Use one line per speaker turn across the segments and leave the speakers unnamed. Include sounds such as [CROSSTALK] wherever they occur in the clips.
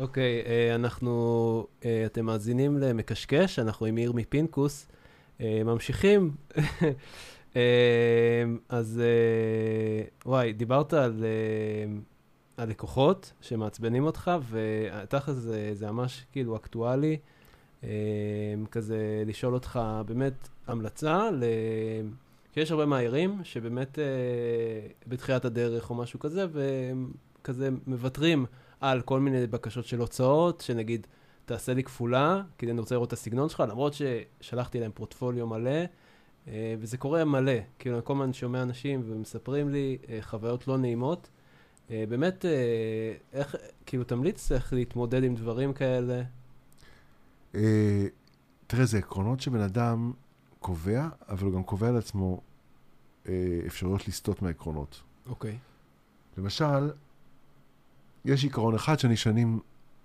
אוקיי, אה, אנחנו, אה, אתם מאזינים למקשקש, אנחנו עם עיר מפינקוס. אה, ממשיכים. [LAUGHS] אז וואי, דיברת על, על לקוחות שמעצבנים אותך, ותכל'ס זה, זה ממש כאילו אקטואלי, כזה לשאול אותך באמת המלצה, ל... שיש הרבה מהעירים שבאמת בתחילת הדרך או משהו כזה, והם כזה מוותרים. על כל מיני בקשות של הוצאות, שנגיד, תעשה לי כפולה, כי אני רוצה לראות את הסגנון שלך, למרות ששלחתי להם פורטפוליו מלא, אה, וזה קורה מלא. כאילו, אני כל הזמן שומע אנשים ומספרים לי אה, חוויות לא נעימות. אה, באמת, איך, כאילו, תמליץ איך להתמודד עם דברים כאלה?
תראה, זה עקרונות שבן אדם קובע, אבל הוא גם קובע לעצמו אפשרויות לסטות מהעקרונות.
אוקיי.
למשל, יש עיקרון אחד שאני שנים,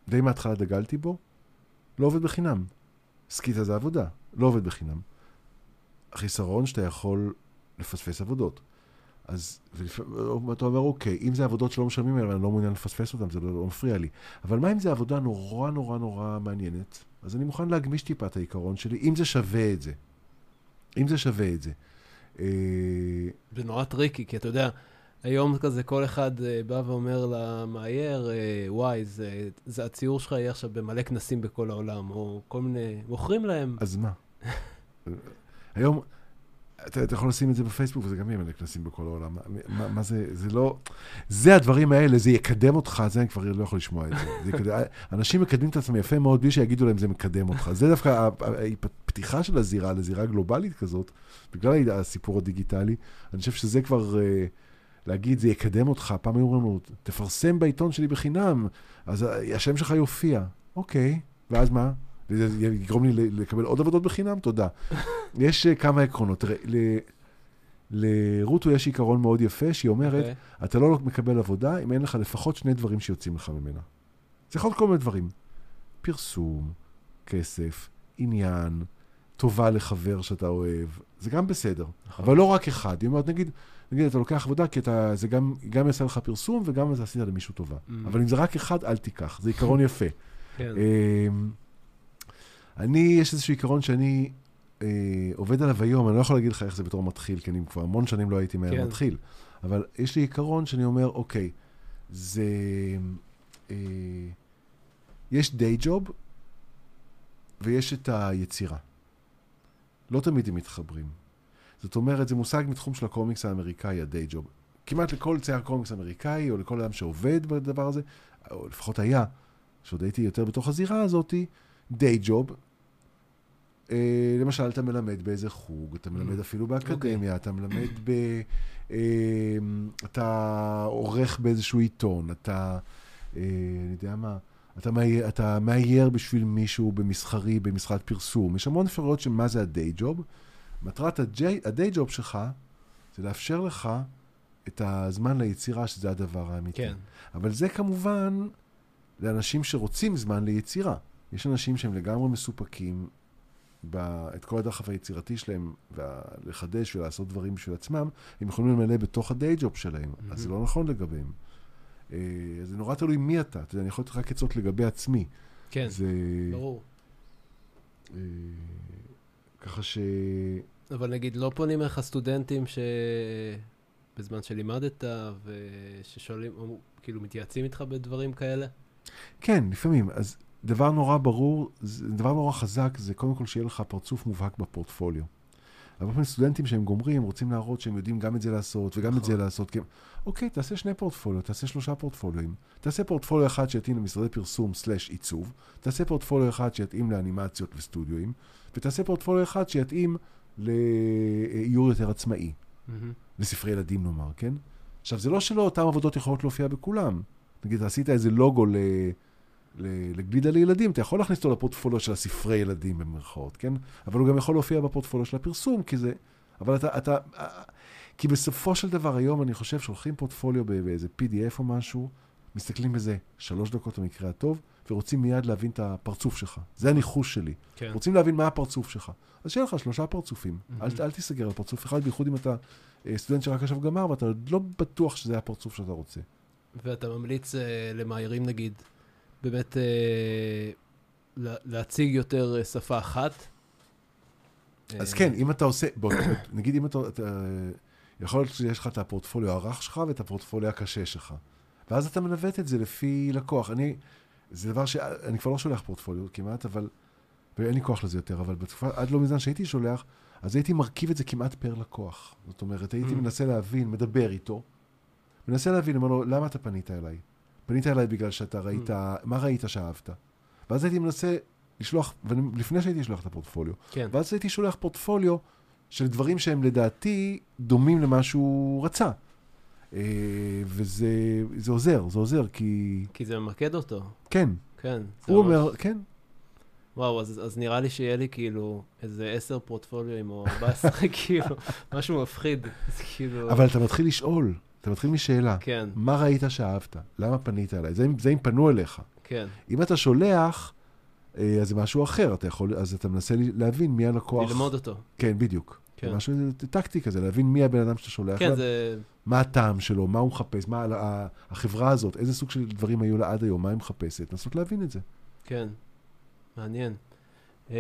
די מההתחלה דגלתי בו, לא עובד בחינם. סקיטה זה עבודה, לא עובד בחינם. החיסרון שאתה יכול לפספס עבודות. אז אתה אומר, אוקיי, אם זה עבודות שלא משלמים עליהן, אני לא מעוניין לפספס אותן, זה לא, לא מפריע לי. אבל מה אם זה עבודה נורא נורא נורא מעניינת? אז אני מוכן להגמיש טיפה את העיקרון שלי, אם זה שווה את זה. אם זה שווה את זה.
אה, זה נורא טריקי, כי אתה יודע, היום כזה כל אחד uh, בא ואומר למאייר, uh, וואי, זה, זה הציור שלך יהיה עכשיו במלא כנסים בכל העולם, או כל מיני, מוכרים להם.
אז מה? [LAUGHS] היום, אתה, אתה יכול לשים את זה בפייסבוק, וזה גם יהיה מלא כנסים בכל העולם. מה, מה זה, זה לא... זה הדברים האלה, זה יקדם אותך, זה אני כבר לא יכול לשמוע את זה. זה יקדם, [LAUGHS] אנשים מקדמים את עצמם יפה מאוד, בלי שיגידו להם זה מקדם אותך. זה דווקא הפתיחה של הזירה לזירה גלובלית כזאת, בגלל הסיפור הדיגיטלי, אני חושב שזה כבר... Uh, להגיד, זה יקדם אותך. פעם היו אומרים לנו, תפרסם בעיתון שלי בחינם, אז השם שלך יופיע. אוקיי, ואז מה? זה יגרום לי לקבל עוד עבודות בחינם? תודה. [LAUGHS] יש uh, כמה עקרונות. תראה, לרותו יש עיקרון מאוד יפה, שהיא אומרת, okay. אוקיי. אתה לא מקבל עבודה אם אין לך לפחות שני דברים שיוצאים לך ממנה. זה יכול להיות כל מיני דברים. פרסום, כסף, עניין, טובה לחבר שאתה אוהב, זה גם בסדר. נכון. אבל לא רק אחד. היא אומרת, נגיד, נגיד, אתה לוקח עבודה, כי אתה, זה גם, גם יעשה לך פרסום וגם זה עשית למישהו טובה. Mm. אבל אם זה רק אחד, אל תיקח. זה עיקרון יפה. [LAUGHS] כן. אמ, אני, יש איזשהו עיקרון שאני אה, עובד עליו היום, אני לא יכול להגיד לך איך זה בתור מתחיל, כי אני כבר המון שנים לא הייתי מהר כן. מתחיל. אבל יש לי עיקרון שאני אומר, אוקיי, זה... אה, יש דיי ג'וב ויש את היצירה. לא תמיד הם מתחברים. זאת אומרת, זה מושג מתחום של הקומיקס האמריקאי, הדיי ג'וב. כמעט לכל צייר קומיקס אמריקאי, או לכל אדם שעובד בדבר הזה, או לפחות היה, שעוד הייתי יותר בתוך הזירה הזאתי, דיי ג'וב. אה, למשל, אתה מלמד באיזה חוג, אתה מלמד אפילו באקדמיה, okay. אתה מלמד ב... אה, אתה עורך באיזשהו עיתון, אתה, אה, אני יודע מה, אתה, מאייר, אתה מאייר בשביל מישהו במסחרי, במשרד פרסום. יש המון אפשרויות של מה זה הדיי ג'וב. מטרת הדיי ג'וב שלך זה לאפשר לך את הזמן ליצירה, שזה הדבר האמיתי. כן. אבל זה כמובן לאנשים שרוצים זמן ליצירה. יש אנשים שהם לגמרי מסופקים את כל הדחף היצירתי שלהם, לחדש ולעשות דברים בשביל עצמם, הם יכולים למלא בתוך הדיי ג'וב שלהם. Mm-hmm. אז זה לא נכון לגביהם. אה, זה נורא תלוי מי אתה. אתה יודע, אני יכול לתת לך עצות לגבי עצמי.
כן, זה... ברור.
אה, ככה ש...
אבל נגיד, לא פונים אליך סטודנטים שבזמן שלימדת וששואלים, או כאילו מתייעצים איתך בדברים כאלה?
כן, לפעמים. אז דבר נורא ברור, דבר נורא חזק, זה קודם כל שיהיה לך פרצוף מובהק בפורטפוליו. הרבה פעמים סטודנטים שהם גומרים, רוצים להראות שהם יודעים גם את זה לעשות וגם נכון. את זה נכון. לעשות. כי... אוקיי, תעשה שני פורטפוליו, תעשה שלושה פורטפוליואים. תעשה פורטפוליו אחד שיתאים למשרדי פרסום סלאש עיצוב, תעשה פורטפוליו אחד שיתאים לאנימציות וסטודיואים, ותעשה פורטפוליו אחד שיתאים לאיור יותר עצמאי. Mm-hmm. לספרי ילדים נאמר, כן? עכשיו, זה לא שלא אותן עבודות יכולות להופיע בכולם. נגיד, עשית איזה לוגו ל... לגלידה לילדים, אתה יכול להכניס אותו לפורטפוליו של הספרי ילדים במרכאות, כן? אבל הוא גם יכול להופיע בפורטפוליו של הפרסום, כי זה... אבל אתה, אתה... כי בסופו של דבר היום אני חושב שהולכים פורטפוליו באיזה PDF או משהו, מסתכלים בזה שלוש דקות במקרה הטוב, ורוצים מיד להבין את הפרצוף שלך. זה הניחוש שלי. כן. רוצים להבין מה הפרצוף שלך. אז שיהיה לך שלושה פרצופים. Mm-hmm. אל, אל תיסגר על פרצוף אחד, בייחוד אם אתה אה, סטודנט שרק עכשיו גמר, ואתה לא בטוח שזה הפרצוף שאתה רוצה.
ואתה ממליץ uh, למאיירים, נגיד, באמת אה, להציג יותר שפה אחת.
אז כן, אם אתה עושה, בוא, [COUGHS] נגיד אם אתה, אתה, יכול להיות שיש לך את הפורטפוליו הרך שלך ואת הפורטפוליו הקשה שלך. ואז אתה מנווט את זה לפי לקוח. אני, זה דבר שאני כבר לא שולח פורטפוליו כמעט, אבל, ואין לי כוח לזה יותר, אבל בתקופה, עד לא מזמן שהייתי שולח, אז הייתי מרכיב את זה כמעט פר לקוח. זאת אומרת, הייתי mm. מנסה להבין, מדבר איתו, מנסה להבין, אומר לו, למה אתה פנית אליי? פנית אליי בגלל שאתה ראית, mm. מה ראית שאהבת? ואז הייתי מנסה לשלוח, לפני שהייתי שולח את הפורטפוליו, כן. ואז הייתי שולח פורטפוליו של דברים שהם לדעתי דומים למה שהוא רצה. אה, וזה עוזר, זה עוזר, כי...
כי זה ממקד אותו.
כן.
כן.
הוא ממש... אומר, כן.
וואו, אז, אז נראה לי שיהיה לי כאילו איזה עשר פורטפוליו או ארבע עשרה, [LAUGHS] כאילו, משהו מפחיד. כאילו...
אבל אתה מתחיל לשאול, אתה מתחיל משאלה.
כן.
מה ראית שאהבת? למה פנית אליי? זה, זה אם פנו אליך.
כן.
אם אתה שולח, אה, אז זה משהו אחר. אתה יכול, אז אתה מנסה להבין מי הלקוח.
ללמוד אותו.
כן, בדיוק. כן. משהו, זה טקטי כזה, להבין מי הבן אדם שאתה שולח.
כן, לה, זה...
מה הטעם שלו, מה הוא מחפש, מה החברה הזאת, איזה סוג של דברים היו לה עד היום, מה היא מחפשת, לנסות להבין את זה.
כן, מעניין. אמ,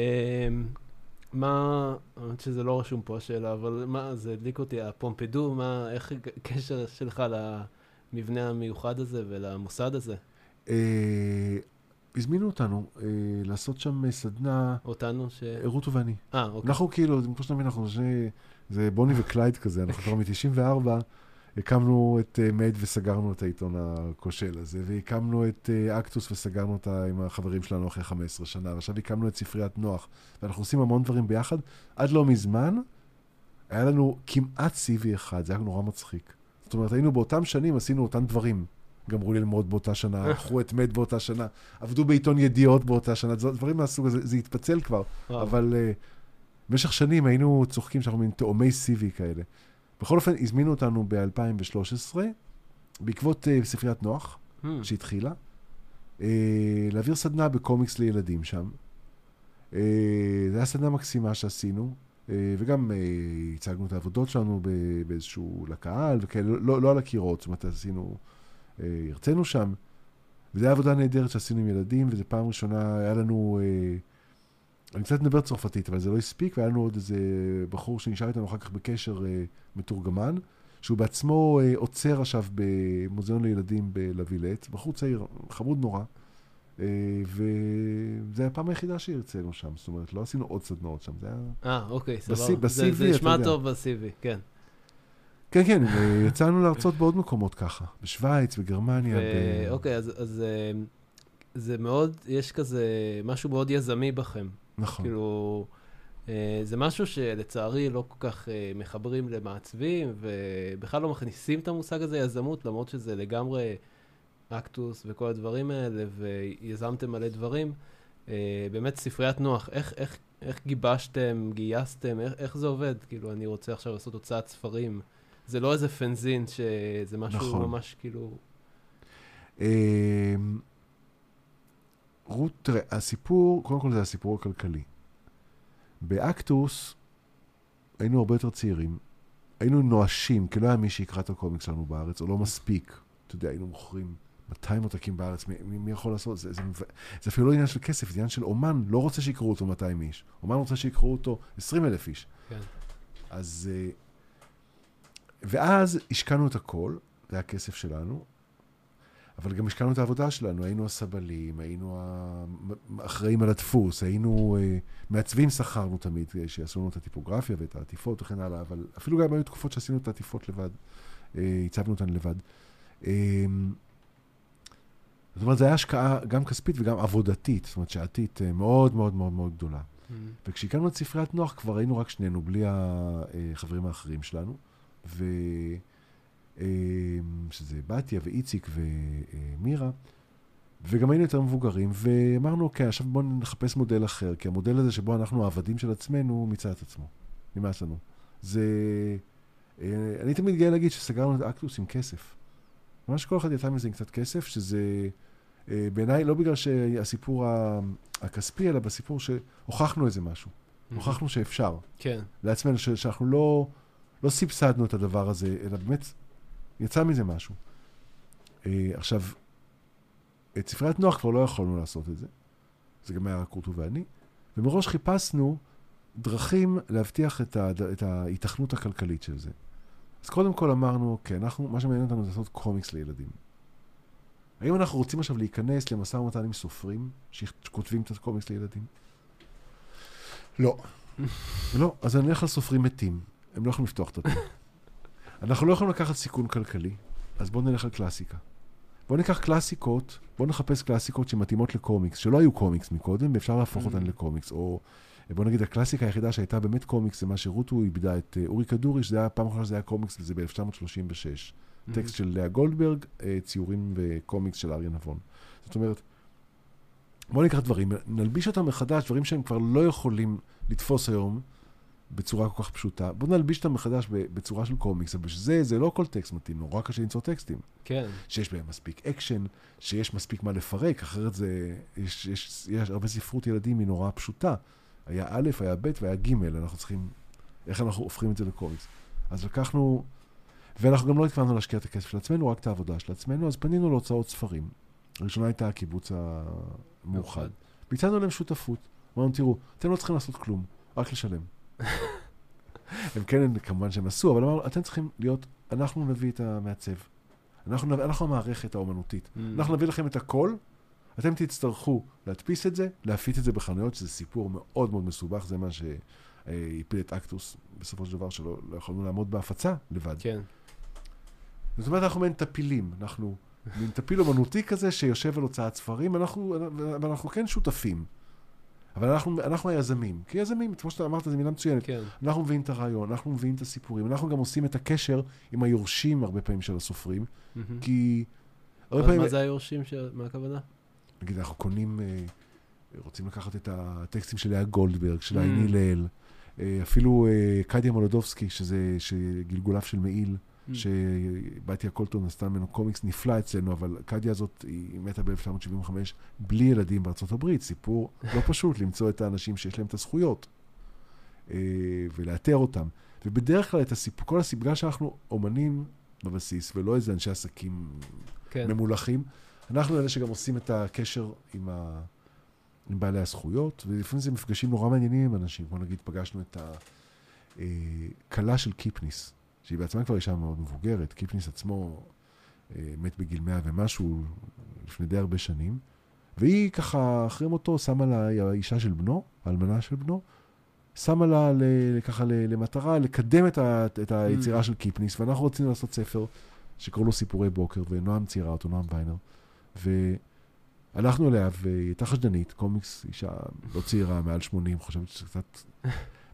מה, האמת שזה לא רשום פה השאלה, אבל מה, זה הדליק אותי, הפומפידו, מה, איך הקשר שלך למבנה המיוחד הזה ולמוסד הזה?
אה, הזמינו אותנו אה, לעשות שם סדנה.
אותנו ש...
רות ואני.
אה, אוקיי.
אנחנו כאילו, כמו שאתה מבין, אנחנו שני, זה בוני וקלייד כזה, אנחנו כבר מ-94. הקמנו את uh, MAD וסגרנו את העיתון הכושל הזה, והקמנו את uh, אקטוס וסגרנו אותה עם החברים שלנו אחרי 15 שנה, ועכשיו הקמנו את ספריית נח, ואנחנו עושים המון דברים ביחד. עד לא מזמן, היה לנו כמעט CV אחד, זה היה נורא מצחיק. זאת אומרת, היינו באותם שנים, עשינו אותם דברים. גמרו ללמוד באותה שנה, ערכו את מד באותה שנה, עבדו בעיתון ידיעות באותה שנה, דברים מהסוג הזה, זה התפצל כבר, אבל uh, במשך שנים היינו צוחקים שאנחנו מין תאומי CV כאלה. בכל אופן, הזמינו אותנו ב-2013, בעקבות uh, ספריית נוח, hmm. שהתחילה, uh, להעביר סדנה בקומיקס לילדים שם. Uh, זו הייתה סדנה מקסימה שעשינו, uh, וגם uh, הצגנו את העבודות שלנו באיזשהו, לקהל, וכאלה, לא, לא, על הקירות, זאת אומרת, עשינו, הרצינו שם. וזו הייתה עבודה נהדרת שעשינו עם ילדים, וזו פעם ראשונה, היה לנו... Uh, אני קצת מדבר צרפתית, אבל זה לא הספיק, והיה לנו עוד איזה בחור שנשאר איתנו אחר כך בקשר אה, מתורגמן, שהוא בעצמו אה, עוצר עכשיו במוזיאון לילדים בלווילט, בחור צעיר, חמוד נורא, אה, וזו הייתה הפעם היחידה שהרצינו שם, זאת אומרת, לא עשינו עוד סדנאות שם, זה היה...
אה, אוקיי, סבבה. ב-CV, זה, זה נשמע טוב ב-CV, כן.
כן, כן, יצאנו להרצות בעוד מקומות ככה, בשוויץ, בגרמניה. ו...
ב... אוקיי, אז, אז אה, זה מאוד, יש כזה משהו מאוד יזמי בכם.
נכון.
כאילו, אה, זה משהו שלצערי לא כל כך אה, מחברים למעצבים, ובכלל לא מכניסים את המושג הזה יזמות, למרות שזה לגמרי אקטוס וכל הדברים האלה, ויזמתם מלא דברים. אה, באמת ספריית נוח, איך, איך, איך גיבשתם, גייסתם, איך, איך זה עובד? כאילו, אני רוצה עכשיו לעשות הוצאת ספרים. זה לא איזה פנזין שזה משהו נכון. ממש כאילו...
רות, תראה, הסיפור, קודם כל זה הסיפור הכלכלי. באקטוס היינו הרבה יותר צעירים, היינו נואשים, כי לא היה מי שיקרא את הקומיקס שלנו בארץ, או לא מספיק. אתה יודע, היינו מוכרים 200 עותקים בארץ, מי, מי יכול לעשות? זה, זה, זה אפילו לא עניין של כסף, זה עניין של אומן, לא רוצה שיקראו אותו 200 איש. אומן רוצה שיקראו אותו 20 אלף איש.
כן.
אז... אה, ואז השקענו את הכל, זה הכסף שלנו, אבל גם השקענו את העבודה שלנו, היינו הסבלים, היינו אחראים על הדפוס, היינו uh, מעצבים שכרנו תמיד, אה, שיעשו לנו את הטיפוגרפיה ואת העטיפות וכן הלאה, אבל אפילו גם היו תקופות שעשינו את העטיפות לבד, uh, הצבנו אותן לבד. Uh, זאת אומרת, זו הייתה השקעה גם כספית וגם עבודתית, זאת אומרת, שעתית uh, מאוד מאוד מאוד מאוד גדולה. Mm-hmm. וכשהקמנו את ספריית נוח כבר היינו רק שנינו, בלי החברים האחרים שלנו, ו... אמ, שזה בתיה ואיציק ומירה, וגם היינו יותר מבוגרים, ואמרנו, אוקיי, עכשיו בואו נחפש מודל אחר, כי המודל הזה שבו אנחנו העבדים של עצמנו, מיצה את עצמו. נמאס לנו. זה... אה, אני תמיד גאה להגיד שסגרנו את אקטוס עם כסף. ממש כל אחד יצא מזה עם קצת כסף, שזה אה, בעיניי לא בגלל שהסיפור הכספי, אלא בסיפור שהוכחנו איזה משהו. הוכחנו שאפשר.
כן.
לעצמנו, שאנחנו לא, לא סבסדנו את הדבר הזה, אלא באמת יצא מזה משהו. Uh, עכשיו, את ספריית נוח כבר לא יכולנו לעשות את זה. זה גם היה קורטו ואני. ומראש חיפשנו דרכים להבטיח את, ה, את ההיתכנות הכלכלית של זה. אז קודם כל אמרנו, אוקיי, אנחנו, מה שמעניין אותנו זה לעשות קומיקס לילדים. האם אנחנו רוצים עכשיו להיכנס למשא ומתן עם סופרים שכותבים את הקומיקס לילדים? לא. [LAUGHS] לא, אז אני אלך לסופרים מתים. הם לא יכולים לפתוח את הפה. אנחנו לא יכולים לקחת סיכון כלכלי, אז בואו נלך על קלאסיקה. בואו ניקח קלאסיקות, בואו נחפש קלאסיקות שמתאימות לקומיקס, שלא היו קומיקס מקודם, ואפשר להפוך אותן mm. לקומיקס. או בואו נגיד, הקלאסיקה היחידה שהייתה באמת קומיקס, זה מה שרוטו איבדה את אה, אורי כדורי, שזה היה פעם אחרונה שזה היה קומיקס, וזה ב-1936. Mm-hmm. טקסט של לאה גולדברג, אה, ציורים וקומיקס של אריה נבון. זאת אומרת, בואו ניקח דברים, נלביש אותם מחדש, דברים שהם כבר לא יכולים לתפוס היום בצורה כל כך פשוטה. בואו נלביש אותם מחדש בצורה של קומיקס, אבל שזה, זה לא כל טקסט מתאים, נורא קשה למצוא טקסטים.
כן.
שיש בהם מספיק אקשן, שיש מספיק מה לפרק, אחרת זה, יש, יש, יש הרבה ספרות ילדים היא נורא פשוטה. היה א', היה ב' והיה ג', אנחנו צריכים, איך אנחנו הופכים את זה לקומיקס. אז לקחנו, ואנחנו גם לא התכוונו להשקיע את הכסף של עצמנו, רק את העבודה של עצמנו, אז פנינו להוצאות ספרים. הראשונה הייתה הקיבוץ המאוחד. ביצענו להם שותפות. אמרנו, תראו, אתם לא צריכים לעשות כלום, רק לשלם. הם כן, כמובן שהם עשו, אבל אמרנו, אתם צריכים להיות, אנחנו נביא את המעצב. אנחנו, אנחנו המערכת האומנותית. Mm. אנחנו נביא לכם את הכל, אתם תצטרכו להדפיס את זה, להפיץ את זה בחנויות, שזה סיפור מאוד מאוד מסובך, זה מה שהפיל את אקטוס בסופו של דבר, שלא לא יכולנו לעמוד בהפצה לבד.
כן.
זאת אומרת, אנחנו מעין טפילים, אנחנו מין טפיל אומנותי כזה שיושב על הוצאת ספרים, ואנחנו, ואנחנו כן שותפים. אבל אנחנו, אנחנו היזמים, כי יזמים, כמו שאתה אמרת, זו מילה מצוינת.
כן.
אנחנו מביאים את הרעיון, אנחנו מביאים את הסיפורים, אנחנו גם עושים את הקשר עם היורשים הרבה פעמים של הסופרים, mm-hmm. כי...
הרבה פעמים... מה זה היורשים? של... מה הכוונה?
נגיד, אנחנו קונים, אה, רוצים לקחת את הטקסטים של לאה גולדברג, של עיני mm. ליל, אה, אפילו אה, קדיה מולודובסקי, שזה גלגוליו של מעיל. Mm. שבתיה קולטון עשתה ממנו קומיקס נפלא אצלנו, אבל קדיה הזאת, היא מתה ב-1975 בלי ילדים בארצות הברית. סיפור לא פשוט למצוא את האנשים שיש להם את הזכויות אה, ולאתר אותם. ובדרך כלל את הסיפור, כל הסיפור, בגלל שאנחנו אומנים בבסיס ולא איזה אנשי עסקים כן. ממולחים, אנחנו אלה שגם עושים את הקשר עם, ה... עם בעלי הזכויות, ולפעמים זה מפגשים נורא מעניינים עם אנשים. בוא נגיד, פגשנו את הכלה אה, של קיפניס. שהיא בעצמה כבר אישה מאוד מבוגרת, קיפניס עצמו אה, מת בגיל מאה ומשהו לפני די הרבה שנים, והיא ככה, אחרי מותו, שמה לה, היא האישה של בנו, האלמנה של בנו, שמה לה ל, ככה למטרה לקדם את, ה, את היצירה mm. של קיפניס, ואנחנו רצינו לעשות ספר שקראו לו סיפורי בוקר, ונועם ציירה אותו, נועם ויינר, והלכנו אליה, והיא הייתה חשדנית, קומיקס, אישה לא צעירה, מעל 80, חושבת שזה קצת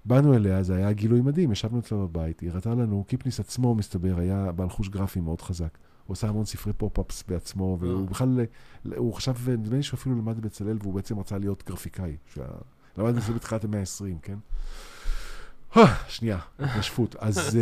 באנו אליה, זה היה גילוי מדהים, ישבנו אצלה בבית, היא הראתה לנו, קיפניס עצמו, מסתבר, היה בעל חוש גרפי מאוד חזק. הוא עושה המון ספרי pop-ups בעצמו, והוא אה. בכלל, הוא חשב, נדמה לי שהוא אפילו למד בבצלאל, והוא בעצם רצה להיות גרפיקאי. למד בזה בתחילת המאה ה-20, כן? אה, שנייה, התנשפות. אז...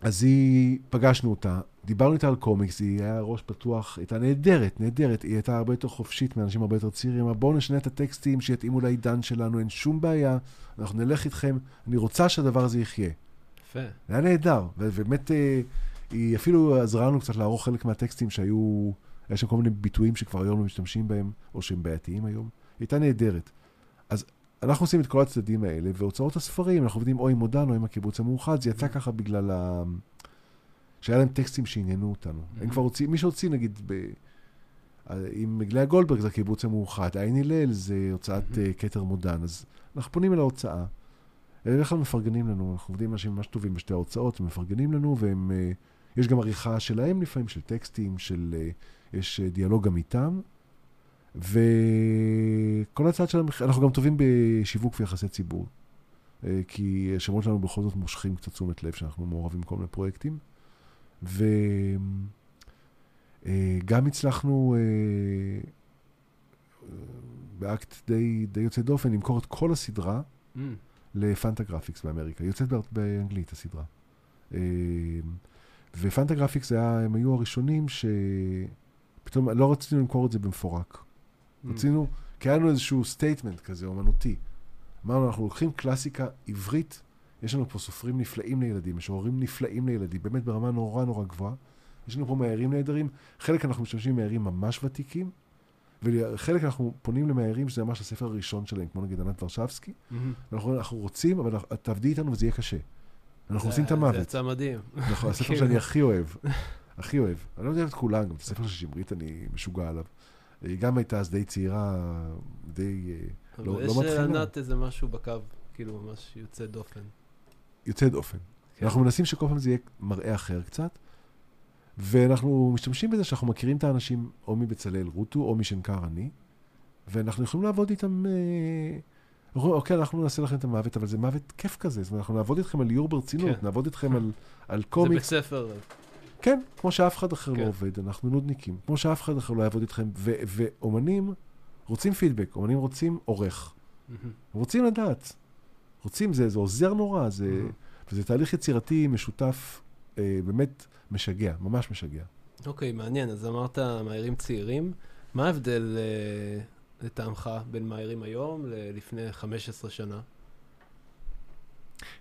אז היא, פגשנו אותה, דיברנו איתה על קומיקס, היא היה ראש פתוח, הייתה נהדרת, נהדרת, היא הייתה הרבה יותר חופשית מאנשים הרבה יותר צעירים, אמרה בואו נשנה את הטקסטים שיתאימו לעידן שלנו, אין שום בעיה, אנחנו נלך איתכם, אני רוצה שהדבר הזה יחיה.
יפה.
זה היה נהדר, ובאמת אה, היא אפילו עזרה לנו קצת לערוך חלק מהטקסטים שהיו, היה שם כל מיני ביטויים שכבר היום לא משתמשים בהם, או שהם בעייתיים היום, היא הייתה נהדרת. אנחנו עושים את כל הצדדים האלה, והוצאות הספרים, אנחנו עובדים או עם מודן או עם הקיבוץ המאוחד, זה יצא mm. ככה בגלל ה... שהיה להם טקסטים שעניינו אותנו. הם mm. כבר הוציאו, מי שהוציא נגיד ב... עם מגלי הגולדברג זה הקיבוץ המאוחד, עין הלל זה הוצאת uh, כתר מודן, אז אנחנו פונים אל ההוצאה. בדרך כלל מפרגנים לנו, אנחנו עובדים עם אנשים ממש טובים בשתי ההוצאות, הם מפרגנים לנו, והם, uh, יש גם עריכה שלהם לפעמים, של טקסטים, של, uh, יש דיאלוג גם איתם. וכל הצד של המחיר, אנחנו גם טובים בשיווק ויחסי ציבור, אה, כי השמות שלנו בכל זאת מושכים קצת תשומת לב שאנחנו מעורבים בכל מיני פרויקטים. וגם אה, הצלחנו אה, באקט די, די יוצא דופן למכור את כל הסדרה mm. לפנטה גרפיקס באמריקה. יוצאת באנגלית הסדרה. ופנטה גרפיקס הם היו הראשונים שפתאום לא רצינו למכור את זה במפורק. רצינו, כי היה לנו איזשהו statement כזה, אומנותי. אמרנו, אנחנו לוקחים קלאסיקה עברית, יש לנו פה סופרים נפלאים לילדים, משוררים נפלאים לילדים, באמת ברמה נורא נורא גבוהה. יש לנו פה מאיירים נהדרים, חלק אנחנו משתמשים במאיירים ממש ותיקים, וחלק אנחנו פונים למאיירים שזה ממש הספר הראשון שלהם, כמו נגיד ענת ורשבסקי.
Mm-hmm.
אנחנו, אנחנו רוצים, אבל תעבדי איתנו וזה יהיה קשה. אנחנו עושים את
זה
המוות.
יצא מדהים.
נכון, הספר [LAUGHS]
כאילו.
שאני הכי אוהב. הכי אוהב. אני לא יודע את כולם, גם את הספר של שמרית אני משוגע עליו. היא גם הייתה אז די צעירה, די אה,
אבל
לא-
יש
לא מתחילה.
לענת איזה משהו בקו, כאילו ממש יוצא דופן.
יוצא דופן.
כן.
אנחנו מנסים שכל פעם זה יהיה מראה אחר קצת, ואנחנו משתמשים בזה שאנחנו מכירים את האנשים או מבצלאל רוטו או משנקר אני, ואנחנו יכולים לעבוד איתם, אה, אנחנו אומרים, אוקיי, אנחנו נעשה לכם את המוות, אבל זה מוות כיף כזה, זאת אומרת, אנחנו נעבוד איתכם על איור ברצינות,
כן.
נעבוד איתכם על, על
זה בית
קומיקס,
ספר.
כן, כמו שאף אחד אחר
כן.
לא עובד, אנחנו נודניקים, כמו שאף אחד אחר לא יעבוד איתכם, ו- ואומנים רוצים פידבק, אומנים רוצים עורך. רוצים לדעת, רוצים, זה, זה עוזר נורא, זה. וזה תהליך יצירתי משותף, אה, באמת משגע, ממש משגע.
אוקיי, מעניין. אז אמרת מאיירים צעירים. מה ההבדל אה, לטעמך בין מאיירים היום ללפני 15 שנה?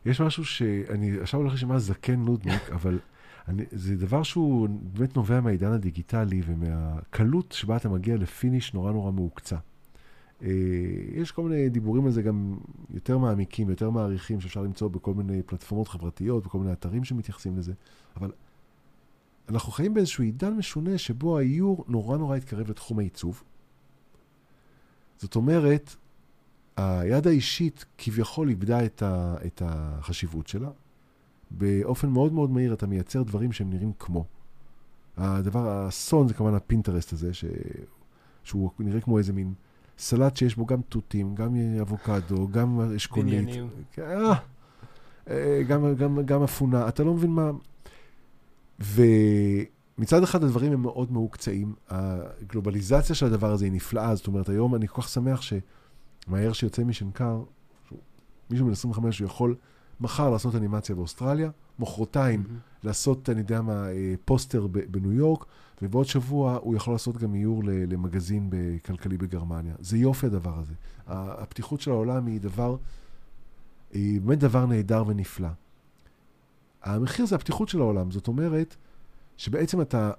יש משהו שאני עכשיו הולך לשמוע זקן נודניק, [LAUGHS] אבל אני, זה דבר שהוא באמת נובע מהעידן הדיגיטלי ומהקלות שבה אתה מגיע לפיניש נורא נורא מהוקצע. אה, יש כל מיני דיבורים על זה גם יותר מעמיקים, יותר מעריכים, שאפשר למצוא בכל מיני פלטפורמות חברתיות, בכל מיני אתרים שמתייחסים לזה, אבל אנחנו חיים באיזשהו עידן משונה שבו האיור נורא נורא התקרב לתחום העיצוב. זאת אומרת, היד האישית כביכול איבדה את, ה, את החשיבות שלה. באופן מאוד מאוד מהיר אתה מייצר דברים שהם נראים כמו. הדבר, האסון זה כמובן הפינטרסט הזה, ש... שהוא נראה כמו איזה מין סלט שיש בו גם תותים, גם אבוקדו, גם אשכולית.
בניינים.
כן, אה, אה, גם, גם, גם אפונה, אתה לא מבין מה... ומצד אחד הדברים הם מאוד מהוקצעים. הגלובליזציה של הדבר הזה היא נפלאה, זאת אומרת, היום אני כל כך שמח שמהר שיוצא משנקר, מישהו בן 25 הוא יכול מחר לעשות אנימציה באוסטרליה, מחרתיים
מהמם.
לעשות, אני יודע מה, אה, פוסטר בניו יורק, ובעוד שבוע הוא יכול לעשות גם איור למגזין כלכלי בגרמניה. זה יופי הדבר הזה. הפתיחות של העולם היא דבר, היא באמת דבר נהדר ונפלא. המחיר זה הפתיחות של העולם, זאת אומרת שבעצם אתה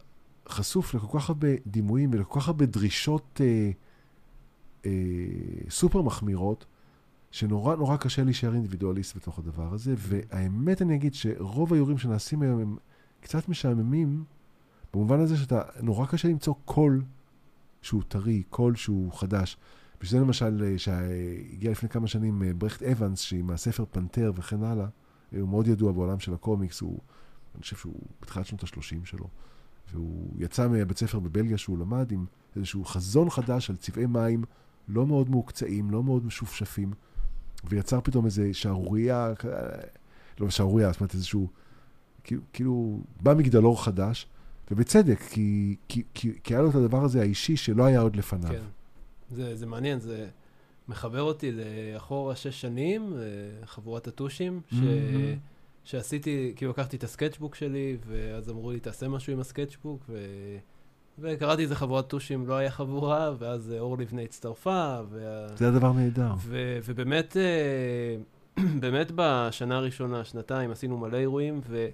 חשוף לכל כך הרבה דימויים ולכל כך הרבה דרישות אה, אה, סופר מחמירות, שנורא נורא קשה להישאר אינדיבידואליסט בתוך הדבר הזה, והאמת אני אגיד שרוב האיורים שנעשים היום הם קצת משעממים, במובן הזה שאתה, נורא קשה למצוא קול שהוא טרי, קול שהוא חדש. בשביל זה למשל, אה, שהגיע לפני כמה שנים אה, ברכט אוונס, שעם הספר פנתר וכן הלאה, הוא מאוד ידוע בעולם של הקומיקס, הוא, אני חושב שהוא בתחילת שנות ה-30 שלו, והוא יצא מהבית ספר בבלגיה שהוא למד עם איזשהו חזון חדש על צבעי מים לא מאוד מהוקצעים, לא מאוד משופשפים, ויצר פתאום איזה שערורייה, לא שערורייה, זאת אומרת איזשהו, כאילו, כאילו בא מגדלור חדש, ובצדק, כי, כי, כי, כי היה לו את הדבר הזה האישי שלא היה עוד לפניו.
כן. זה, זה מעניין, זה מחבר אותי לאחורה שש שנים, חבורת הטושים, ש...
מהמם.
שעשיתי, כאילו לקחתי את הסקצ'בוק שלי, ואז אמרו לי, תעשה משהו עם הסקצ'בוק, ו... וקראתי איזה חבורת טושים, לא היה חבורה, ואז אה, אור לבנה הצטרפה, וה...
זה הדבר נהדר.
ו- ובאמת, אה, [CLEARS THROAT] באמת בשנה הראשונה, שנתיים, עשינו מלא אירועים, ו-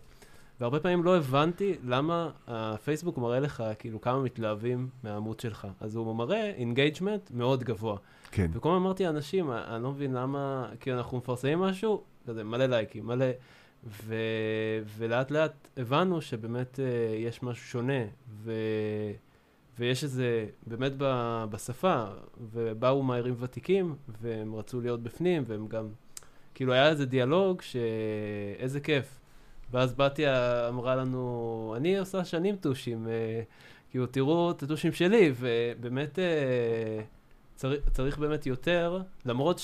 והרבה פעמים לא הבנתי למה הפייסבוק מראה לך כאילו כמה מתלהבים מהעמוד שלך. אז הוא מראה engagement מאוד גבוה.
כן.
וכל הזמן אמרתי לאנשים, אני לא מבין למה, כאילו אנחנו מפרסמים משהו, כזה מלא לייקים, מלא... ו... ולאט לאט הבנו שבאמת uh, יש משהו שונה, ו... ויש איזה, באמת ב... בשפה, ובאו מאיירים ותיקים, והם רצו להיות בפנים, והם גם, כאילו היה איזה דיאלוג שאיזה כיף. ואז בתיה אמרה לנו, אני עושה שנים טושים, uh, כאילו תראו את הטושים שלי, ובאמת... Uh, צריך, צריך באמת יותר, למרות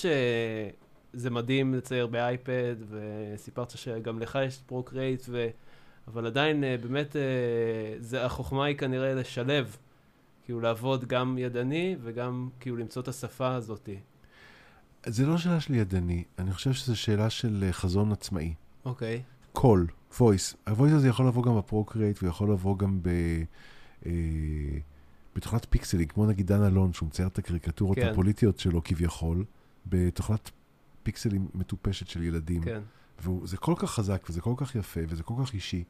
שזה מדהים לצייר באייפד, וסיפרת שגם לך יש פרוקרייט, ו... אבל עדיין אה, באמת אה, זה, החוכמה היא כנראה לשלב, כאילו לעבוד גם ידני וגם כאילו למצוא את השפה הזאת.
זה לא שאלה של ידני, אני חושב שזו שאלה של אה, חזון עצמאי.
אוקיי,
קול, voice. ה-voice הזה יכול לבוא גם בפרוקריאט, והוא יכול לבוא גם ב... אה, בתוכנת פיקסלים, כמו נגיד דן אלון, שהוא מצייר את הקריקטורות
כן.
הפוליטיות שלו כביכול, בתוכנת פיקסלים מטופשת של ילדים.
כן.
וזה כל כך חזק, וזה כל כך יפה, וזה כל כך אישי.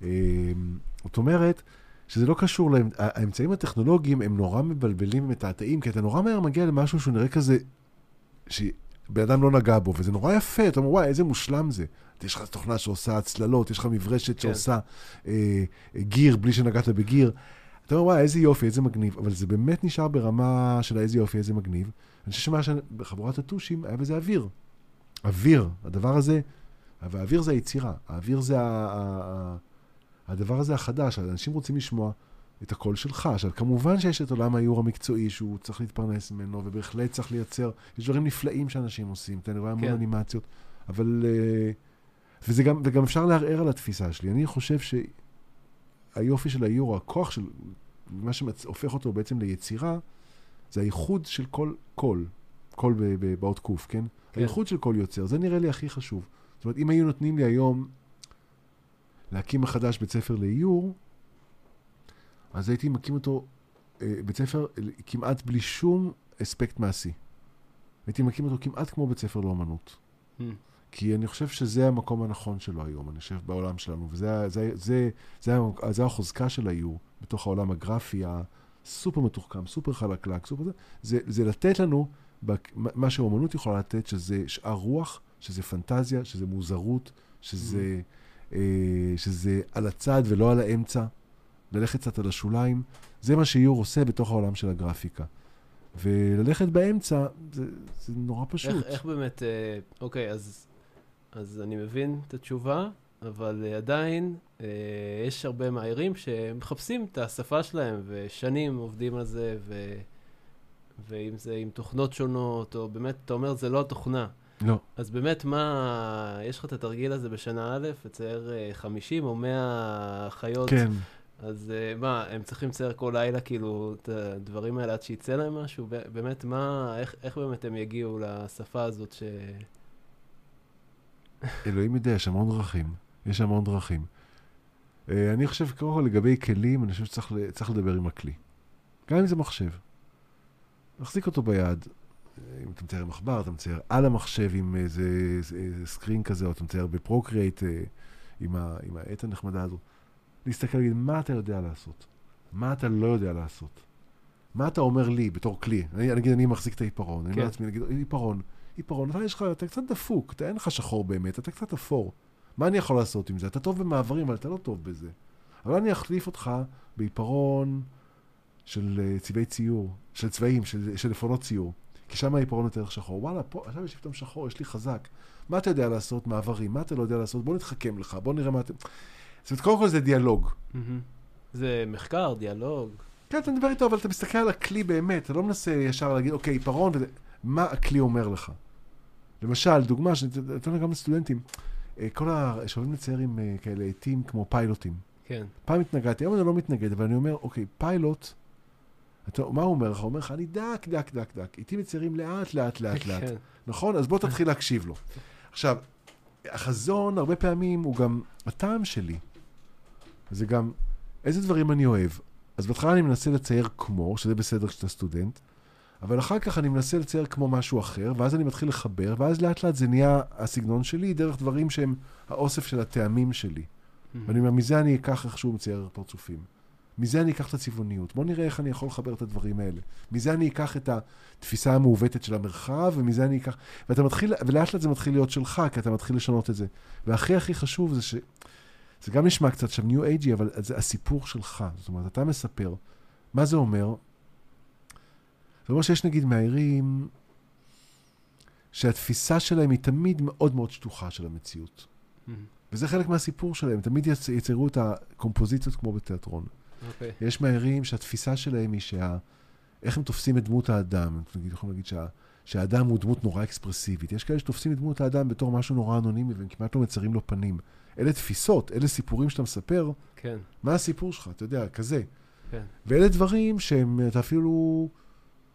זאת אומרת, שזה לא קשור, להם, האמצעים הטכנולוגיים הם נורא מבלבלים ומתעתעים, כי אתה נורא מהר מגיע למשהו שהוא נראה כזה, שבן אדם לא נגע בו, וזה נורא יפה, אתה אומר, וואי, איזה מושלם זה. יש לך תוכנה שעושה הצללות, יש לך מברשת כן. שעושה אה, גיר בלי שנגעת בגיר. אתה אומר, וואי, איזה יופי, איזה מגניב, אבל זה באמת נשאר ברמה של איזה יופי, איזה מגניב. אני חושב שמה שבחבורת הטושים היה בזה אוויר. אוויר, הדבר הזה, והאוויר זה היצירה, האוויר זה ה, הדבר הזה החדש, אנשים רוצים לשמוע את הקול שלך. עכשיו, כמובן שיש את עולם האיור המקצועי שהוא צריך להתפרנס ממנו, ובהחלט צריך לייצר, יש דברים נפלאים שאנשים עושים, אתה רואה המון כן. אנימציות, אבל... אה, וזה גם, וגם אפשר לערער על התפיסה שלי. אני חושב שהיופי של האיור, הכוח של, מה שהופך אותו בעצם ליצירה, זה הייחוד של כל קול, קול באות קוף, כן? כן? הייחוד של כל יוצר, זה נראה לי הכי חשוב. זאת אומרת, אם היו נותנים לי היום להקים מחדש בית ספר לאיור, אז הייתי מקים אותו, אה, בית ספר כמעט בלי שום אספקט מעשי. הייתי מקים אותו כמעט כמו בית ספר לאומנות. Hmm. כי אני חושב שזה המקום הנכון שלו היום, אני חושב, בעולם שלנו, וזה זה, זה, זה, זה, זה החוזקה של האיור, בתוך העולם הגרפי הסופר מתוחכם, סופר חלקלק, סופר זה, זה, זה לתת לנו מה שהאומנות יכולה לתת, שזה שאר רוח, שזה פנטזיה, שזה מוזרות, שזה, mm. אה, שזה על הצד ולא על האמצע, ללכת קצת על השוליים. זה מה שאיור עושה בתוך העולם של הגרפיקה. וללכת באמצע, זה, זה נורא פשוט.
איך, איך באמת, אה, אוקיי, אז, אז אני מבין את התשובה, אבל אה, עדיין אה, יש הרבה מאיירים שמחפשים את השפה שלהם, ושנים עובדים על זה, ו... ואם זה עם תוכנות שונות, או באמת, אתה אומר, זה לא התוכנה.
לא.
אז באמת, מה, יש לך את התרגיל הזה בשנה א', לצייר 50 אה, או 100 חיות.
כן.
אז מה, הם צריכים לצייר כל לילה, כאילו, את הדברים האלה עד שיצא להם משהו? באמת, מה, איך, איך באמת הם יגיעו לשפה הזאת ש...
אלוהים יודע, יש המון דרכים. יש המון דרכים. Uh, אני חושב, קודם כל, לגבי כלים, אני חושב שצריך לדבר עם הכלי. גם אם זה מחשב. מחזיק אותו ביד. אם אתה מצייר עם עכבר, אתה מצייר על המחשב עם איזה, איזה סקרין כזה, או אתה מצייר בפרוקריאט אה, עם, עם העט הנחמדה הזו. להסתכל ולהגיד, מה אתה יודע לעשות? מה אתה לא יודע לעשות? מה אתה אומר לי בתור כלי? אני, נגיד, אני מחזיק את העיפרון, כן. אני אומר לעצמי, נגיד, עיפרון, עיפרון, אתה יש לך, אתה קצת דפוק, אתה אין לך שחור באמת, אתה קצת אפור. מה אני יכול לעשות עם זה? אתה טוב במעברים, אבל אתה לא טוב בזה. אבל אני אחליף אותך בעיפרון של uh, צבעי ציור, של צבעים, של, של עפרונות ציור. כי שם העיפרון יותר שחור. וואלה, פה, עכשיו יש לי פתאום שחור, יש לי חזק. מה אתה יודע לעשות? מעברים. מה אתה לא יודע לעשות? בוא נתחכם לך, בוא נראה מה אתם... זאת אומרת, קודם כל זה דיאלוג.
זה מחקר, דיאלוג.
כן, אתה מדבר איתו, אבל אתה מסתכל על הכלי באמת, אתה לא מנסה ישר להגיד, אוקיי, עיפרון, וזה... מה הכלי אומר לך. למשל, דוגמה, שאני נותן גם לסטודנטים, אה, כל ה... שאוהבים לצייר עם אה, כאלה עטים כמו פיילוטים.
כן.
פעם התנגדתי, היום אני לא מתנגד, אבל אני אומר, אוקיי, פיילוט, אתה, מה הוא אומר לך? הוא אומר לך, אני דק, דק, דק, דק. איתי מציירים לאט, לאט, לאט, לאט. כן. נכון? אז בוא תתחיל להקשיב לו. עכשיו, החזון, הרבה פעמים, הוא גם הטעם שלי. זה גם, איזה דברים אני אוהב. אז בהתחלה אני מנסה לצייר כמו, שזה בסדר כשאתה סטודנט, אבל אחר כך אני מנסה לצייר כמו משהו אחר, ואז אני מתחיל לחבר, ואז לאט לאט זה נהיה הסגנון שלי, דרך דברים שהם האוסף של הטעמים שלי. Mm-hmm. ואני אומר, מזה אני אקח איכשהו מצייר פרצופים. מזה אני אקח את הצבעוניות. בוא נראה איך אני יכול לחבר את הדברים האלה. מזה אני אקח את התפיסה המעוותת של המרחב, ומזה אני אקח... ואתה מתחיל, ולאט לאט זה מתחיל להיות שלך, כי אתה מתחיל לשנות את זה. והכי הכי חשוב זה ש... זה גם נשמע קצת עכשיו ניו אייג'י, אבל זה הסיפור שלך. זאת אומרת, אתה מספר. מה זה אומר? זה אומר שיש נגיד מאיירים שהתפיסה שלהם היא תמיד מאוד מאוד שטוחה של המציאות. Mm-hmm. וזה חלק מהסיפור שלהם, תמיד יצרו את הקומפוזיציות כמו בתיאטרון. Okay. אוקיי. יש מאיירים שהתפיסה שלהם היא שה... איך הם תופסים את דמות האדם. נגיד, יכולים להגיד שה... שהאדם הוא דמות נורא אקספרסיבית. יש כאלה שתופסים את דמות האדם בתור משהו נורא אנונימי והם כמעט לא מצרים לו פנים. אלה תפיסות, אלה סיפורים שאתה מספר.
כן.
מה הסיפור שלך, אתה יודע, כזה. כן. ואלה דברים שהם, אתה אפילו,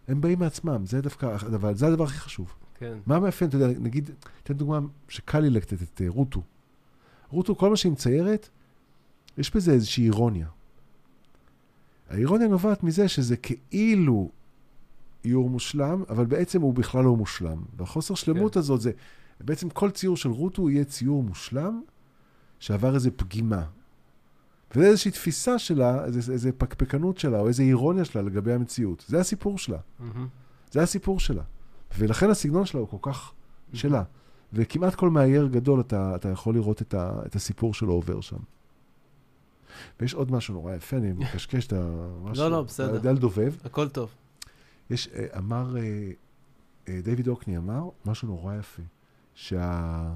הם באים מעצמם, זה דווקא, אבל זה הדבר הכי חשוב.
כן.
מה מאפיין, אתה יודע, נגיד, תן דוגמה שקל לי לתת את uh, רוטו. רוטו, כל מה שהיא מציירת, יש בזה איזושהי אירוניה. האירוניה נובעת מזה שזה כאילו איור מושלם, אבל בעצם הוא בכלל לא מושלם. והחוסר שלמות כן. הזאת זה, בעצם כל ציור של רוטו יהיה ציור מושלם, שעבר איזה פגימה. וזה איזושהי תפיסה שלה, איזו, איזו פקפקנות שלה, או איזו אירוניה שלה לגבי המציאות. זה הסיפור שלה.
Mm-hmm.
זה הסיפור שלה. ולכן הסגנון שלה הוא כל כך שלה. וכמעט כל מאייר גדול, אתה, אתה יכול לראות את, ה, את הסיפור שלו עובר שם. ויש עוד משהו נורא יפה, אני מקשקש את ה... [LAUGHS]
לא, לא, בסדר.
יודע לדובב.
הכל טוב.
יש, אה, אמר, אה, אה, דיוויד אוקני אמר משהו נורא יפה, שה...